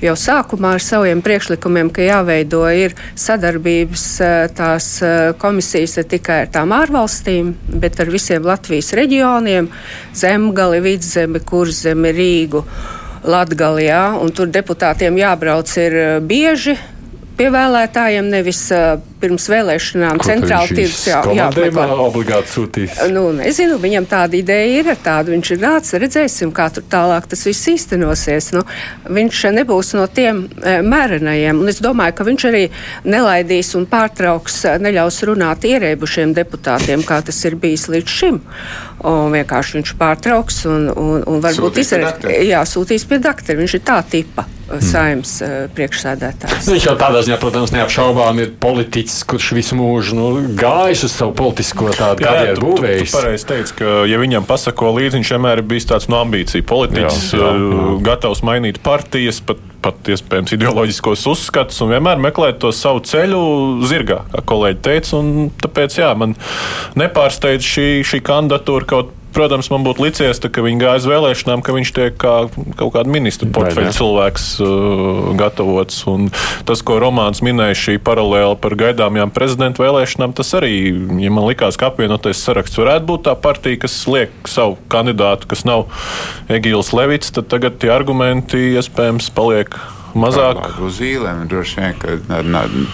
jau sākumā ar saviem priekšlikumiem, ka jāveido ir sadarbības eh, tās eh, komisijas ne tikai ar tām ārvalstīm, bet ar visiem Latvijas reģioniem - Zemgali, Vidzemi, Kurzemi, Rīgu. Latvijā, un tur deputātiem jābrauc ir eh, bieži pie vēlētājiem, nevis uh, pirms vēlēšanām centrāla tirgus Komandējumā jāapmeklē. obligāti sūtīs. Nu, nezinu, viņam tāda ideja ir, ar tādu viņš ir nācis. Redzēsim, kā tur tālāk tas viss īstenosies. Nu, viņš nebūs no tiem e, mērenajiem. Un es domāju, ka viņš arī nelaidīs un pārtrauks, neļaus runāt ierēbušiem deputātiem, kā tas ir bijis līdz šim. Un vienkārši viņš pārtrauks un, un, un varbūt dakteru. Jā, sūtīs pie doktora. Viņš ir tā tipa saimnes e, priekšsēdētājs. Viņš jau tādā ziņā, protams, neapšaubām ir politiķis, kurš visu mūžu nu, gājis uz savu politisko tādu Jā, jā, karjeru tu būvējis. pareizi teici, ka, ja viņam pasako līdzi, viņš vienmēr ir bijis tāds no ambīciju politiķis, Jā, jā, jā. uh, gatavs mainīt partijas, pat, pat iespējams ideoloģiskos uzskatus un vienmēr meklēt to savu ceļu zirgā, kā kolēģi teica. un Tāpēc jā, man nepārsteidz šī, šī kandidatūra kaut protams, man būtu licies, tā, ka viņi gāja uz vēlēšanām, ka viņš tiek kā kaut kāda ministra portfeļa cilvēks uh, gatavots. Un tas, ko Romāns minēja, šī paralēla par gaidāmajām prezidenta vēlēšanām, tas arī, ja man likās, ka apvienotais saraksts varētu būt tā partija, kas liek savu kandidātu, kas nav Egīls Levits, tad tagad tie argumenti iespējams paliek mazāk. Uz īlēm droši vien, ka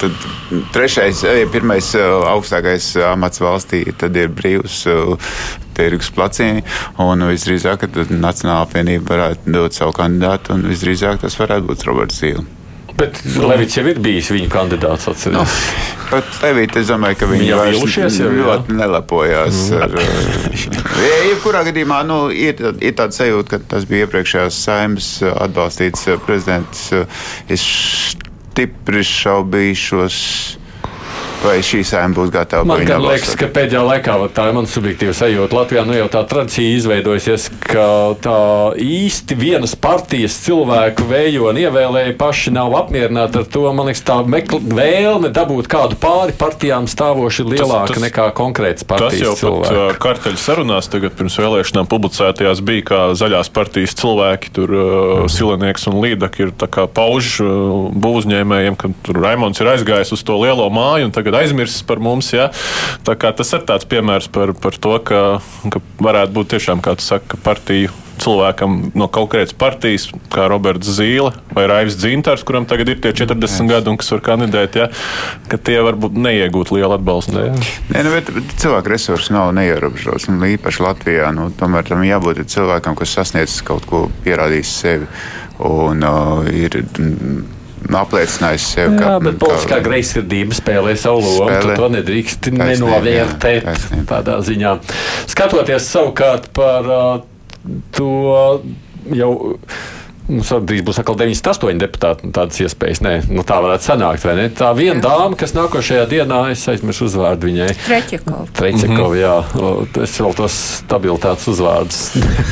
tad trešais, eh, pirmais eh, augstākais amats valstī tad ir brīvs eh, tirgus placīni, un visdrīzāk, Nacionāla apvienība varētu dot savu kandidātu, un visdrīzāk tas varētu būt Roberts Zīle. Bet Levits jau ir bijis viņa kandidāts. Nu, pat Levits, es domāju, ka viņi jau jau ļoti nelepojās. Mm. Ar, jebkurā gadījumā nu, ir, ir tāda sajūta, ka tas bija iepriekšējās saimnes atbalstīts prezidents. Es stipri šaubīšos vai šī saima būs gatava. Man liekas, ka pēdējā laikā tā ir mana subjektīva sajūta. Latvijā nu jau tā tradīcija izveidojusies, ka tā īsti vienas partijas cilvēku vējo un ievēlēja paši nav apmierināti ar to. Man liekas, tā mekl, vēlme dabūt kādu pāri partijām stāvoši ir lielāka tas, tas, nekā konkrēts partijas cilvēks. Tas jau cilvēku. pat karteļu sarunās tagad pirms vēlēšanām publicētajās bija, kā zaļās partijas cilvēki, tur uh, Silenieks un Līdaka ir pauž uh, būvuzņēmējiem, ka tur Raimons ir aizgājis uz to lielo māju un tagad tagad aizmirsis par mums. Ja? Tas ir tāds piemērs par, par to, ka, ka varētu būt tiešām, kā tu saki, partiju cilvēkam no konkrētas partijas, kā Roberts Zīle vai Raivs Dzintars, kuram tagad ir tie 40 gadi un kas var kandidēt, ja, ka tie varbūt neiegūt lielu atbalstu. Nē, Nē nu, bet, cilvēku resursi nav neierobežots. Īpaši Latvijā nu, tomēr tam jābūt cilvēkam, kas sasniedz kaut ko, pierādījis sevi. Un, uh, ir, apliecinājis sev. Jā, ka, bet politiskā kā, greizsirdība spēlē savu lomu. Tu to nedrīkst taisnība, nenovērtēt jā, taisnība. tādā ziņā. Skatoties savukārt par uh, to jau Mums drīz būs atkal 98 deputāti. Nu, tādas iespējas, nē, nu, tā varētu sanākt. Tā viena dāma, kas nākošajā dienā, es aizmirsu uzvārdu viņai. Treķekova. Treķekova, mm -hmm. jā. Es vēl tos stabilitātes uzvārdus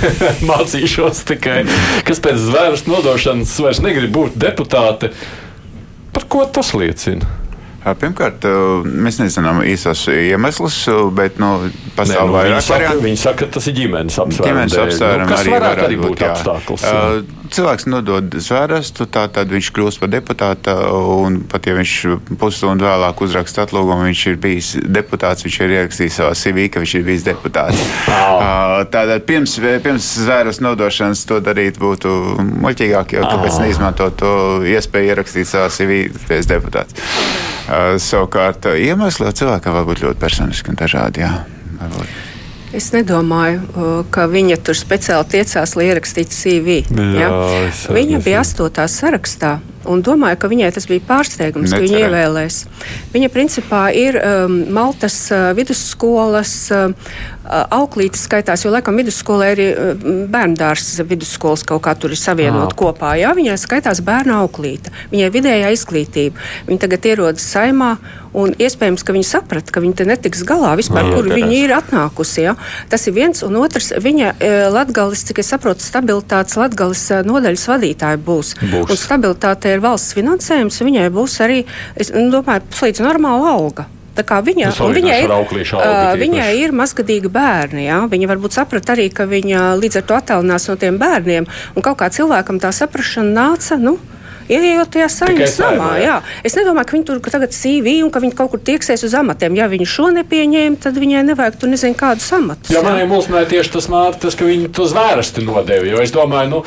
*laughs* mācīšos tikai, kas pēc zvēras nodošanas vairs negrib būt deputāte. Par ko tas liecina? Pirmkārt, mēs nezinām īstos iemeslus, bet nu, pastāv nu, vairāk variantu. Viņi saka, ka tas ir ģimenes apsvērums. Ģimenes apsvērums nu, arī varētu arī būt, būt apstākļus. Uh, cilvēks nodod zvērstu, tad viņš kļūst par deputātu, un pat ja viņš pusstundu vēlāk uzraksta atlūgumu, viņš ir bijis deputāts, viņš ir ierakstījis savā CV, ka viņš ir bijis deputāts. Oh. Tātad pirms, pirms zvērstu nodošanas to darīt būtu muļķīgāk, jo kāpēc oh. neizmantot to iespēju ierakstīt savā CV, ka esi deputāts. Savukārt, iemesli cilvēkam var būt ļoti personiski un dažādi. Jā, varbūt. Es nedomāju, ka viņa tur speciāli tiecās, lai ierakstītu CV. Jā, ja? Viņa bija astotā sarakstā un domāju, ka viņai tas bija pārsteigums, Necerē. ka viņa ievēlēs. Viņa principā ir um, Maltas uh, vidusskolas uh, auklītes skaitās, jo laikam vidusskolē ir uh, bērndārs vidusskolas kaut kā tur ir savienot ah. kopā. Jā, viņai skaitās bērna auklīte, viņai vidējā izglītība. Viņa tagad ierodas saimā. Un iespējams, ka viņi saprata, ka viņi te netiks galā vispār, no, kur viņa ir atnākusi. Ja? Tas ir viens, un otrs, viņa e, Latgales, cik es saprotu, stabilitātes Latgales e, nodaļas vadītāja būs. būs. Un stabilitāte ir valsts finansējums, viņai būs arī, es domāju, puslīdz normāla alga. Viņa, viņai, ir, uh, viņai ir mazgadīgi bērni. Ja? Viņa varbūt saprata arī, ka viņa līdz ar to attālinās no tiem bērniem. Un kaut kā cilvēkam tā saprāšana nāca. Nu, Ienākot tajā saimnes namā, jā. Es nedomāju, ka viņi tur tagad CV un ka viņi kaut kur tieksies uz amatiem. Ja viņi šo nepieņēma, tad viņai nevajag tur nezinu kādus amatus. Jā, manai mulsināja tieši tas mārtas, ka viņi to zvērsti nodeva. Jo es domāju, nu,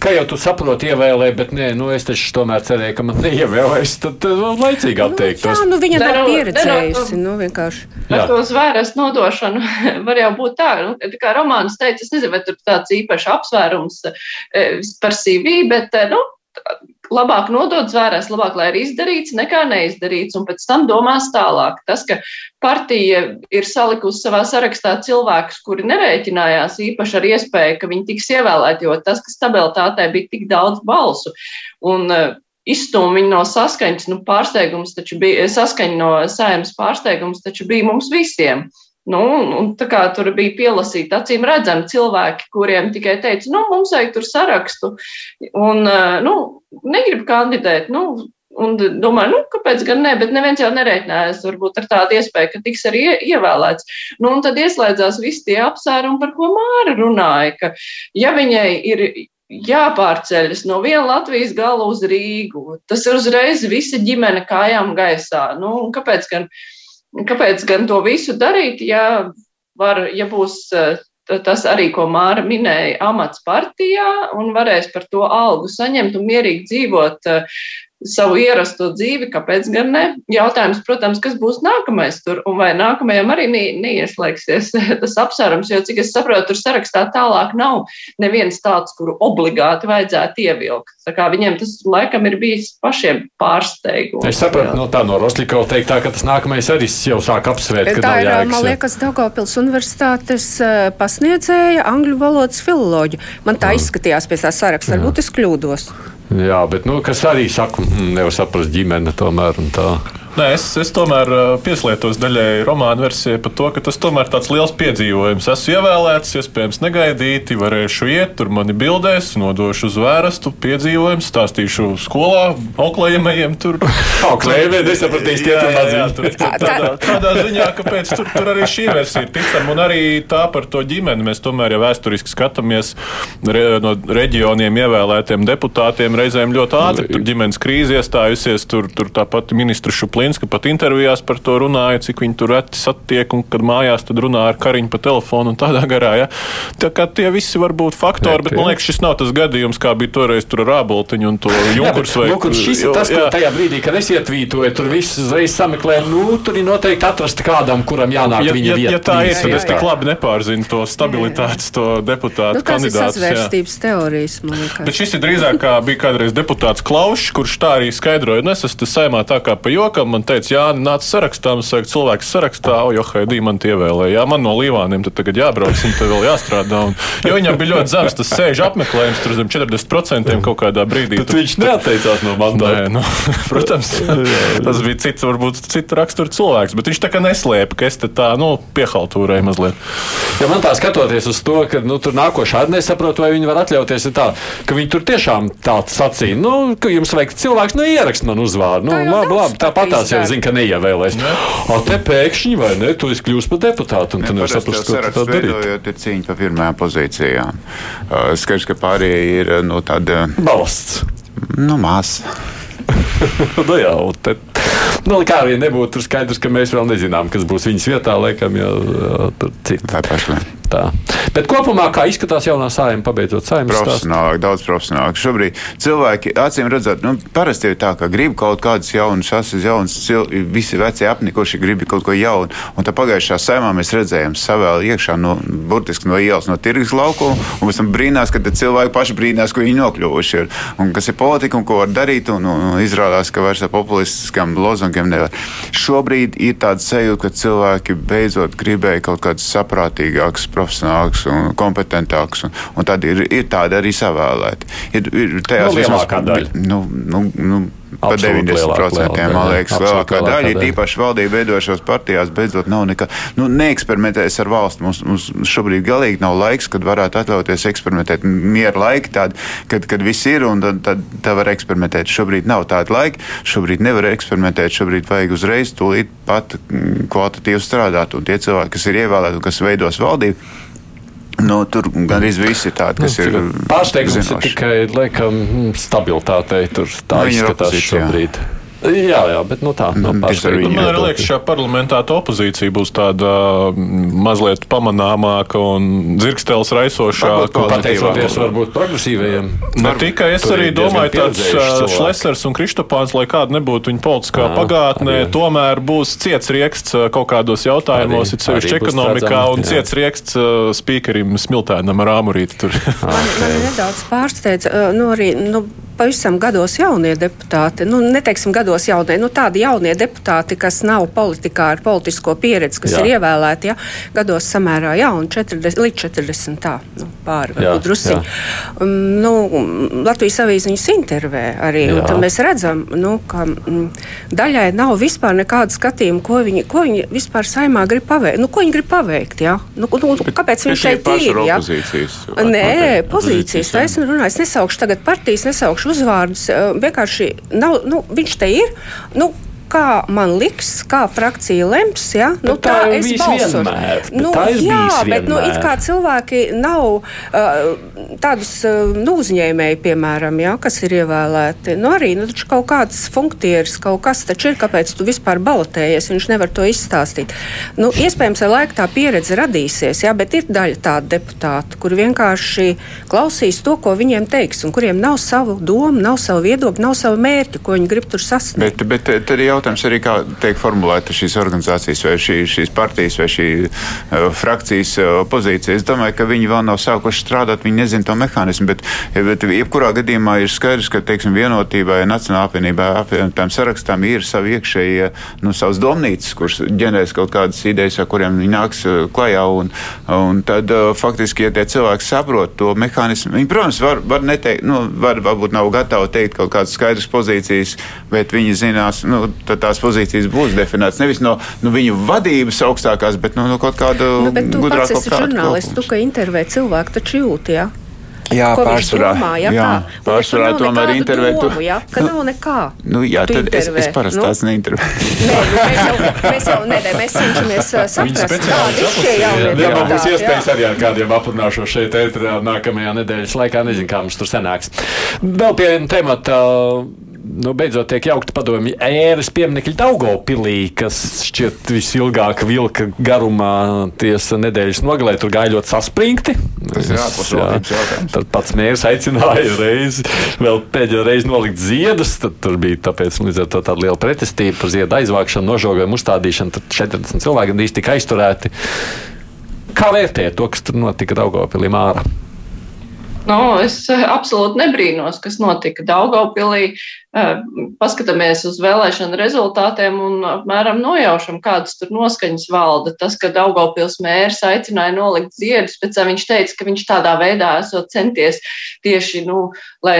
kā jau tu saproti, ievēlē, bet nē, nu, es taču tomēr cerēju, ka man neievēlēs. Tad, tad laicīgi atteiktos. Nu, jā, nu, viņa nav pieredzējusi. Nu, vienkārši. Ar to zvērstu nodošanu *laughs* var jau būt tā, nu, tā kā Romāns teica, es nezinu, vai tur tāds īpašs apsvērums eh, par CV, bet, eh, nu, labāk nodot zvērēs, labāk, lai ir izdarīts, nekā neizdarīts, un pēc tam domās tālāk. Tas, ka partija ir salikusi savā sarakstā cilvēkus, kuri nerēķinājās īpaši ar iespēju, ka viņi tiks ievēlēti, jo tas, ka stabilitātei bija tik daudz balsu un uh, izstūma viņu no saskaņas, nu, pārsteigums taču bija, saskaņa no sēmas pārsteigums taču bija mums visiem. Nu, un tā kā tur bija pielasīti acīm redzami cilvēki, kuriem tikai teica, nu, mums vajag tur sarakstu, un, nu, negrib kandidēt, nu, Un domāju, nu, kāpēc gan ne, bet neviens jau nereiķinājās varbūt ar tādu iespēju, ka tiks arī ievēlēts. Nu, un tad ieslēdzās visi tie apsvērumi, par ko Māra runāja, ka ja viņai ir jāpārceļas no viena Latvijas gala uz Rīgu, tas ir uzreiz visa ģimene kājām gaisā. Nu, kāpēc, gan, kāpēc gan to visu darīt, ja, var, ja būs tas arī, ko Māra minēja, amats partijā un varēs par to algu saņemt un mierīgi dzīvot savu ierasto dzīvi, kāpēc gan ne? Jautājums, protams, kas būs nākamais tur, un vai nākamajam arī neieslēgsies *laughs* tas apsvērums, jo, cik es saprotu, tur sarakstā tālāk nav neviens tāds, kuru obligāti vajadzētu ievilkt. Tā kā viņiem tas laikam ir bijis pašiem pārsteigums. Es sapratu no tā no Roslikova teiktā, ka tas nākamais arī jau sāk apsvērt. Tā ir, jēgas, man liekas, Daugavpils universitātes pasniedzēja angļu valodas filoloģija. Man tā izskatījās pēc tā saraksta, varbūt es kļūdos. Jā, bet, nu, kas arī saka, mm, nevar saprast ģimene tomēr. Nē, es, es tomēr pieslietos daļai romāna versijai par to, ka tas tomēr tāds liels piedzīvojums. Esmu ievēlēts, iespējams, negaidīti, varēšu iet, tur mani bildēs, nodošu uz vērastu, piedzīvojums, stāstīšu skolā, auklējamajiem tur. *laughs* Auklējamie nesapratīs tie tur atzīst. *laughs* Tādā, tādā ziņā, kāpēc tur, tur arī šī versija ir ticama, un arī tā par to ģimeni. Mēs tomēr jau vēsturiski skatāmies re, no reģioniem ievēlētiem deputātiem, reizēm ļoti ātri tur ģimenes krīze iestājusies, tur, tur tāpat ministru šuplī Zelenska pat intervijās par to runāja, cik viņi tur reti satiek un kad mājās tad runā ar Kariņu pa telefonu un tādā garā. Ja? Tā kā tie visi var būt faktori, bet man liekas, šis nav tas gadījums, kā bija toreiz tur ar Āboltiņu un to Junkurs. Vai, Lūk, šis ir tas, ko tajā brīdī, kad es ietvītoju, tur viss uzreiz sameklē, nu, tur ir noteikti atrast kādam, kuram jānāk ja, viņa ja, vieta. Ja tā ir, tad es tik labi nepārzinu to stabilitātes, to deputātu nu, kandidātu. Tas ir sazvērstības teorijas, man liekas. Bet šis ir drīzāk kā bija kādreiz deputāts Klaušs, kurš tā arī skaidroja, un es esmu saimā tā kā pa jokam, man teica, jā, nāc sarakstā, man saka, cilvēks sarakstā, jo Haidī man tie ievēlēja. Jā, man no Līvāniem tad tagad jābrauc un tad vēl jāstrādā. Un, jo viņam bija ļoti zems tas sēž apmeklējums, tur zem 40% kaut kādā brīdī. Tad viņš neatteicās no mandāta. Nu, *laughs* protams, tas bija cits, varbūt cita rakstura cilvēks, bet viņš tā kā neslēpa, ka es te tā, nu, piehaltūrēju mazliet. Ja man tā skatoties uz to, ka nu, tur nākošā arī nesaprotu, vai viņi var atļauties tā, ka viņi tur tiešām tāds sacīja, nu, ka jums vajag cilvēks, nu, ierakst man uzvārdu. Nu, labi, labi, tāpat tās jau zina, ka neievēlēs. O te pēkšņi, vai ne, tu esi kļūst par deputātu, un tu nevari saprast, ko tu darīt. Veidojot ir cīņa par pirmajām pozīcijām. Uh, skaidrs, ka pārējie ir no tāda. Balsts. Nu, māsa. *laughs* nu, jā, te, nu, kā arī nebūtu skaidrs, ka mēs vēl nezinām, kas būs viņas vietā, laikam, jau tur citur. Tā. Bet kopumā, kā izskatās jaunā sājuma, pabeidzot sājumu? Profesionālāk, daudz profesionālāk. Šobrīd cilvēki, acīm redzot, nu, parasti ir tā, ka grib kaut kādus jaunus, asas jaunas, visi veci apnikuši grib kaut ko jaunu. Un tā pagājušā sājumā mēs redzējām savēl iekšā no, burtiski no ielas, no tirgus laukuma, un pēc tam brīnās, ka cilvēki paši brīnās, ko viņi nokļuvuši ir. Un kas ir politika un ko var darīt, un, un, un izrādās, ka vairs ar populistiskām lozungiem nevar. Šobrīd ir tāds sajūta, ka cilvēki beidzot gribēja kaut kādas saprātīgākas profesionālāks un kompetentāks. Un, un tad ir, ir tādi arī savēlēti. Ir, ir tajās nu, lielākā daļa. Nu, nu, nu, Pa 90% man liekas, lielākā daļa ir īpaši valdība veidošos partijās, beidzot nav nekā. Nu, neeksperimentēs ar valsts. Mums, mums šobrīd galīgi nav laiks, kad varētu atļauties eksperimentēt. Miera laiki tādi, kad, kad viss ir un tad, tad, tad var eksperimentēt. Šobrīd nav tāda laika, šobrīd nevar eksperimentēt, šobrīd vajag uzreiz tūlīt pat mm, kvalitatīvi strādāt. Un tie cilvēki, kas ir ievēlēti un kas veidos valdību, Nu, tur gan arī viss ir tāds, kas nu, ir. Pārsteigums ir tikai laikam, stabilitātei. Tur tā nu, izskatās šobrīd. Jā. Jā, jā, bet nu, tā nav no pārsteiguma. Man arī liekas, šajā parlamentā tā opozīcija būs tāda mm, mazliet pamanāmāka un dzirkstēls raisošāka. Pateicoties varbūt progresīvajiem. Ne tikai es arī domāju, tāds Šlesers un Kristopāns, lai kāda nebūtu viņa politiskā jā, pagātnē, arī. tomēr būs ciets rieksts kaut kādos jautājumos, it sevišķi ekonomikā, un jā. ciets rieksts spīkerim Smiltēnam ar āmurīti tur. *laughs* man, man nedaudz pārsteidz, nu arī, nu, pavisam gados jaunie deputāti, nu, neteiksim gados jaunie, nu, tādi jaunie deputāti, kas nav politikā ar politisko pieredzi, kas jā. ir ievēlēti, ja, gados samērā jauni, 40, līdz 40 tā, nu, pāri drusiņi. Um, nu, Latvijas avīze viņus intervē arī, mēs redzam, nu, ka m, daļai nav vispār nekāda skatījuma, ko viņi, ko viņi vispār saimā grib paveikt. Nu, ko viņi grib paveikt, jā? Nu, nu, kāpēc viņi šeit ir, jā? Nē, pozīcijas, tā esmu runājis, nesaukšu tagad partijas, nesaukšu uzvārdus. Vienkārši nav, nu, viņš te ir. Nu, kā man liks, kā frakcija lems. Ja? Nu, bet tā, tā es balsošu. Vienmēr, nu, jā, bet nu, it kā cilvēki nav uh, tādus uh, nu, uzņēmēji, piemēram, ja, kas ir ievēlēti. Nu, arī nu, kaut kāds funkcijas, kaut kas taču ir, kāpēc tu vispār balotējies. Viņš nevar to izstāstīt. Nu, iespējams, ar laiku tā pieredze radīsies, ja, bet ir daļa tādu deputātu, kuri vienkārši klausīs to, ko viņiem teiks, un kuriem nav savu domu, nav savu viedokli, nav savu mērķi, ko viņi grib tur sasniegt. Bet, bet jautājums arī, kā tiek formulēta šīs organizācijas, vai šī, šīs partijas, vai šī uh, frakcijas uh, pozīcija. Es domāju, ka viņi vēl nav sākuši strādāt, viņi nezina to mehānismu, bet, bet jebkurā gadījumā ir skaidrs, ka, teiksim, vienotībai, Nacionālā apvienībā, apvienotām sarakstām ir savi iekšējie, nu, savas domnīcas, kuras ģenerēs kaut kādas idejas, ar kuriem viņi nāks uh, klajā, un, un tad uh, faktiski, ja tie cilvēki saprot to mehānismu, viņi, protams, var, var neteikt, nu, var, varbūt nav gatavi teikt kaut kādas skaidras pozīcijas, bet viņi zinās, nu, tad tās pozīcijas būs definētas nevis no nu, viņu vadības augstākās, bet no, nu, no kaut kāda nu, gudrāka. Tu esi žurnālists, tu, ka intervē cilvēku, taču jūti, jā? Ja? Jā, ko pārsvarā. Domā, ja, jā, tā. pārsvarā tomēr intervēt. Domu, ja, ka nu, nav nekā. Nu, jā, tu tad intervē. es, es parasti nu? tās neintervēju. *laughs* Nē, nu, mēs jau, mēs jau nedē, mēs cenšamies saprast, kādi ir šie jaunie jā, jā, mums iespējas arī ar kādiem aprunāšo šeit ētrā nākamajā nedēļas laikā. Nezinu, kā mums tur sanāks. Vēl pie temata. Uh, nu, beidzot tiek jaukta padomju ēras pieminekļi Daugopilī, kas šķiet visilgāk vilka garumā tiesa nedēļas nogalē. Tur gāja ļoti saspringti. Tas ir ārpusvaldības jautājums. Tad pats mērs aicināja reizi, vēl pēdējo reizi nolikt ziedus. Tad tur bija tāpēc līdz ar to tāda liela pretestība par ziedu aizvākšanu, nožogojumu uzstādīšanu. Tad 40 cilvēki gandrīz tika aizturēti. Kā vērtēt to, kas tur notika Daugopilī mārā? Nu, es eh, absolūti nebrīnos, kas notika Daugaupilī. Eh, paskatāmies uz vēlēšanu rezultātiem un apmēram nojaušam, kādas tur noskaņas valda. Tas, ka Daugaupils mērs aicināja nolikt ziedus, pēc tam viņš teica, ka viņš tādā veidā esot centies tieši, nu, lai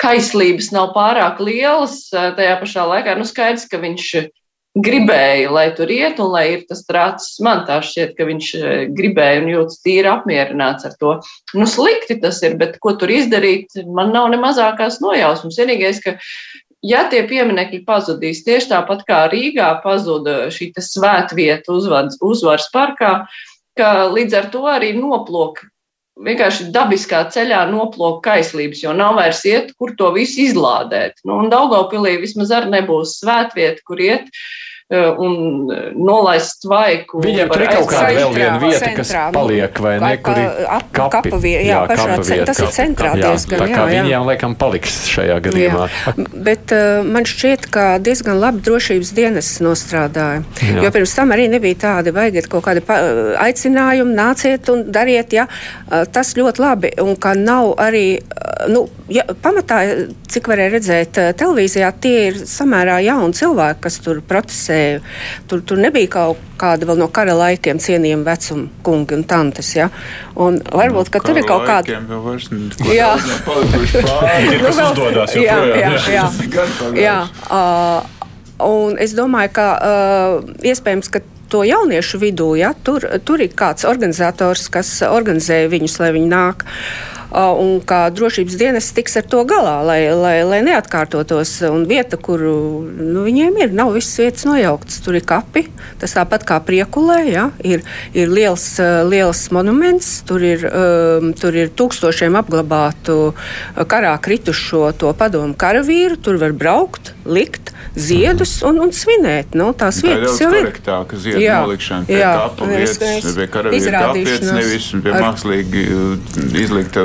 kaislības nav pārāk lielas, eh, tajā pašā laikā, nu, skaidrs, ka viņš gribēja, lai tur iet, un lai ir tas trācis. Man tā šķiet, ka viņš eh, gribēja un jūtas tīri apmierināts ar to. Nu, slikti tas ir, bet ko tur izdarīt, man nav ne mazākās nojausmas. Vienīgais, ka ja tie pieminekļi pazudīs tieši tāpat kā Rīgā pazuda šī svētvieta uzvaras parkā, ka līdz ar to arī noplok vienkārši dabiskā ceļā noplūk kaislības, jo nav vairs iet, kur to visu izlādēt. Nu, un Daugopilī vismaz arī nebūs svētvieta, kur iet. Eh, un eh, nolaist svaiku. Viņiem tur ir kaut kāda vēl viena vieta, centrā, kas nu, paliek, vai ne? Kur ir kapi, kapa vieta, jā, jā, pašā, kapa vieta, tas ir centrā jā, diezgan. Tā kā jā, viņiem laikam paliks šajā gadījumā. Jā. Bet uh, man šķiet, ka diezgan labi drošības dienas nostrādāja. Jā. Jo pirms tam arī nebija tādi, vajag kaut kādi aicinājumi, nāciet un dariet, ja. Uh, tas ļoti labi. Un ka nav arī, nu, ja, pamatā, cik varēja redzēt televīzijā, tie ir samērā jauni cilvēki, kas tur protestē redzēju. Tur, tur nebija kaut kāda vēl no kara laikiem cienījama vecuma kungi un tantes. Ja? Un varbūt, ka no tur ir kaut kāda. *laughs* Jā, *laughs* nu, vēl, uzdodas, jā, jā, jā, jā, jā. Uh, un es domāju, ka uh, iespējams, ka to jauniešu vidū, ja, tur, tur ir kāds organizators, kas organizē viņus, lai viņi nāk. Uh, un kā drošības dienas tiks ar to galā, lai, lai, lai neatkārtotos. Un vieta, kur nu, viņiem ir, nav visas vietas nojauktas. Tur ir kapi, tas tāpat kā priekulē, ja? ir, ir liels, liels monuments, tur ir, um, tur ir tūkstošiem apglabātu karā kritušo to padomu karavīru, tur var braukt, likt ziedus un, un svinēt. Nu, tās tā vietas jau ir. Tā ir ziedu jā, nolikšana pie jā, kapu vietas, pie karavīru kapietas, nevis pie ar... mākslīgi izlikta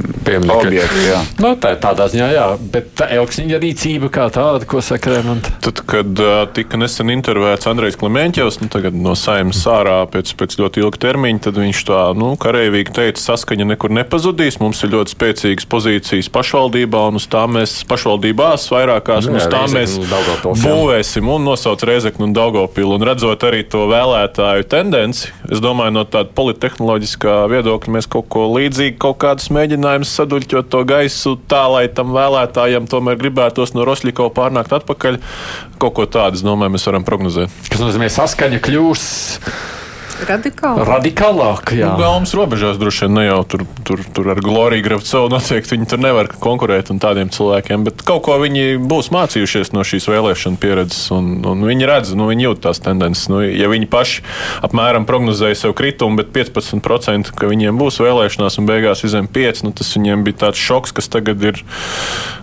objekti. Jā. Nu, tā ir tādā ziņā, jā, bet tā Elksiņa rīcība kā tāda, ko saka Remonta. Tad, kad uh, tika nesen intervēts Andrejs Klimenķevs, nu, tagad no saimnes ārā pēc, pēc ļoti ilga termiņa, tad viņš tā, nu, kareivīgi teica, saskaņa nekur nepazudīs, mums ir ļoti spēcīgas pozīcijas pašvaldībā, un uz tām mēs pašvaldībās vairākās, un uz tām mēs būvēsim un nosauc Reizeknu un Daugopilu, un redzot arī to vēlētāju tendenci, es domāju, no tāda politehnoloģiskā viedokļa mēs kaut ko līdzīgi, kaut kādus mēģinājumus saduļķot to gaisu tā, lai tam vēlētājam tomēr gribētos no Rosļikova pārnākt atpakaļ. Kaut ko tādu, es domāju, mēs varam prognozēt. Tas nozīmē, saskaņa kļūs Radikālāk. Radikālāk, jā. Nu, Gaumas robežās droši vien ne jau tur, tur, tur ar Gloriju Gravcovu noteikti viņi tur nevar konkurēt un tādiem cilvēkiem, bet kaut ko viņi būs mācījušies no šīs vēlēšana pieredzes un, un viņi redz, nu, viņi jūt tās tendences. Nu, ja viņi paši apmēram prognozēja sev kritumu, bet 15% ka viņiem būs vēlēšanās un beigās izem 5, nu, tas viņiem bija tāds šoks, kas tagad ir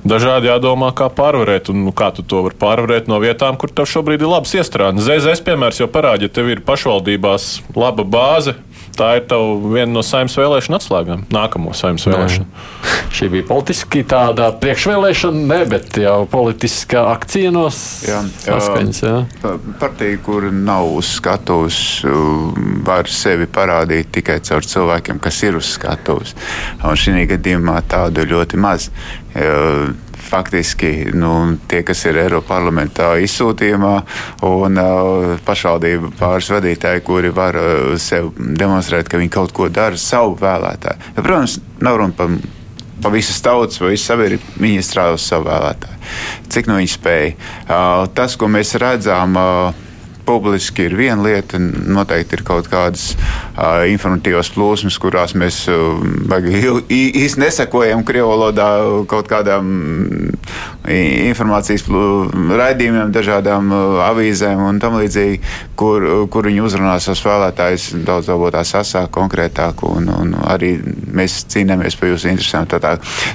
dažādi jādomā, kā pārvarēt. Un, nu, kā tu to vari pārvarēt no vietām, kur tev šobrīd ir labas iestrādes. ZZS piemērs jau parāda, ja tev ir pašvaldībās laba bāze, tā ir viena no saimnes vēlēšana atslēgām. Nākamo saimnes vēlēšanu. *laughs* Šī bija politiski tāda priekšvēlēšana, ne, bet jau politiskā akcija no saskaņas. Partija, kur nav uz skatuves, var sevi parādīt tikai caur cilvēkiem, kas ir uz skatuves. Un šī gadījumā tādu ļoti maz faktiski nu, tie, kas ir Eiropas parlamentā izsūtījumā, un uh, pašvaldību pāris vadītāji, kuri var uh, sev demonstrēt, ka viņi kaut ko dara savu vēlētāju. Ja, protams, nav runa par pa visas tautas, pa visu sabiedrību, viņi strādā uz savu vēlētāju. Cik nu viņi spēja? Uh, tas, ko mēs redzam, uh, publiski ir viena lieta, noteikti ir kaut kādas uh, informatīvas plūsmas, kurās mēs uh, īsti nesakojam krievu valodā kaut kādām informācijas raidījumiem, dažādām uh, avīzēm un tam līdzīgi, kur, kur viņi uzrunā savus vēlētājus daudz varbūt tā sasāk konkrētāk un, un arī mēs cīnāmies par jūsu interesēm.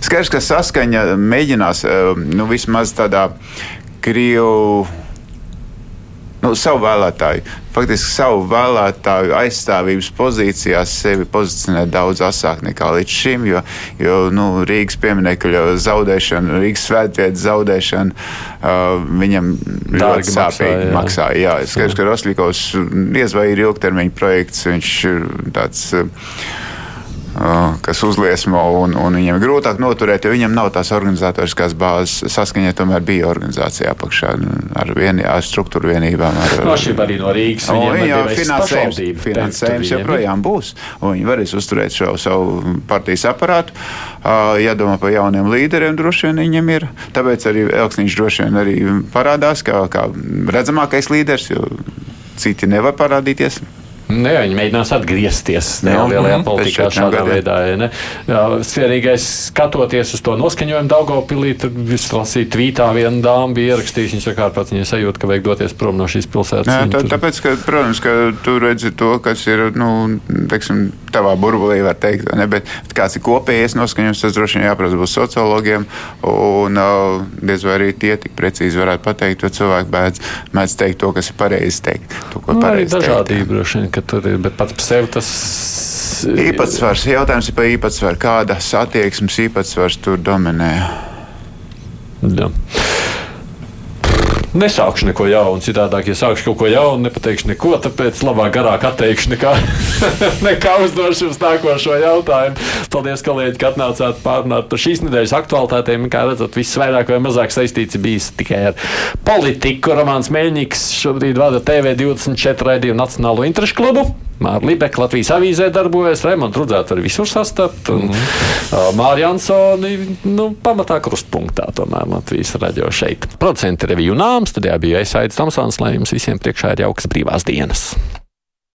Skaidrs, ka saskaņa mēģinās nu, vismaz tādā Krievu nu, savu vēlētāju, faktiski savu vēlētāju aizstāvības pozīcijās sevi pozicionē daudz asāk nekā līdz šim. Jo, jo nu, Rīgas pieminiekļa zaudēšana, Rīgas svētvietas zaudēšana uh, viņam ļoti sāpīgi maksāja. Jā, skaidrs, ka Rosļikovs diez vai ir ilgtermiņa projekts, viņš ir tāds. Uh, kas uzliesmo, un, un viņiem ir grūtāk noturēt, jo viņam nav tās organizatoriskās bāzes. Saskaņā tomēr bija organizācija apakšā ar, vieni, ar struktūru vienībām. Ar, no šīm arī no Rīgas. Jā, finansējums, finansējums joprojām būs, viņi varēs uzturēt šo savu partijas aparātu. Jādomā par jauniem līderiem, droši vien viņam ir. Tāpēc arī Elksniņš droši vien arī parādās kā, kā redzamākais līderis, jo citi nevar parādīties. Ne, nu viņi mēģinās atgriezties nelielajā mm, politikā šādā veidā. Ja Svarīgais skatoties uz to noskaņojumu Daugopilī, viss lasīja tvītā viena dāma bija ierakstījusi, viņa saka, pats viņa sajūta, ka vajag doties prom no šīs pilsētas. Jā, tā, tāpēc, ka, protams, ka tu redzi to, kas ir, nu, teiksim, tavā burbulī, var teikt, ne, bet kāds ir kopējais noskaņojums, tas droši vien jāprasa būs sociologiem, un uh, diez vai arī tie tik precīzi varētu pateikt, jo cilvēki mēdz, mēdz teikt to, kas ir pareizi teikt. To, nu, pareizi dažādība droši vien, ir, bet pats par sevi tas. Īpatsvars. Jautājums ir par īpatsvaru. Kādas attieksmes īpatsvars tur dominē? Jā. Nesaukšu neko jaunu, citādāk, ja sākšu kaut ko jaunu, nepateikšu neko, tāpēc labāk garāk atteikšu nekā, *laughs* nekā uzdošu jums nākošo jautājumu. Paldies, kolēģi, ka atnācāt pārunāt par šīs nedēļas aktualitātēm. Kā redzat, viss vairāk vai mazāk saistīts bijis tikai ar politiku. Romāns Meļņiks šobrīd vada TV24 raidījumu Nacionālo interešu klubu. Mārta Libeka Latvijas avīzē darbojas, Raimonds Rudzēts arī visur sastapt. Un, mm -hmm. Mārija Ansoni, nu, pamatā krustpunktā tomēr Latvijas raģio šeit. Producenti reviju nāms, studijā bija Esaidis Tomsons, lai jums visiem priekšā ir jauks brīvās dienas.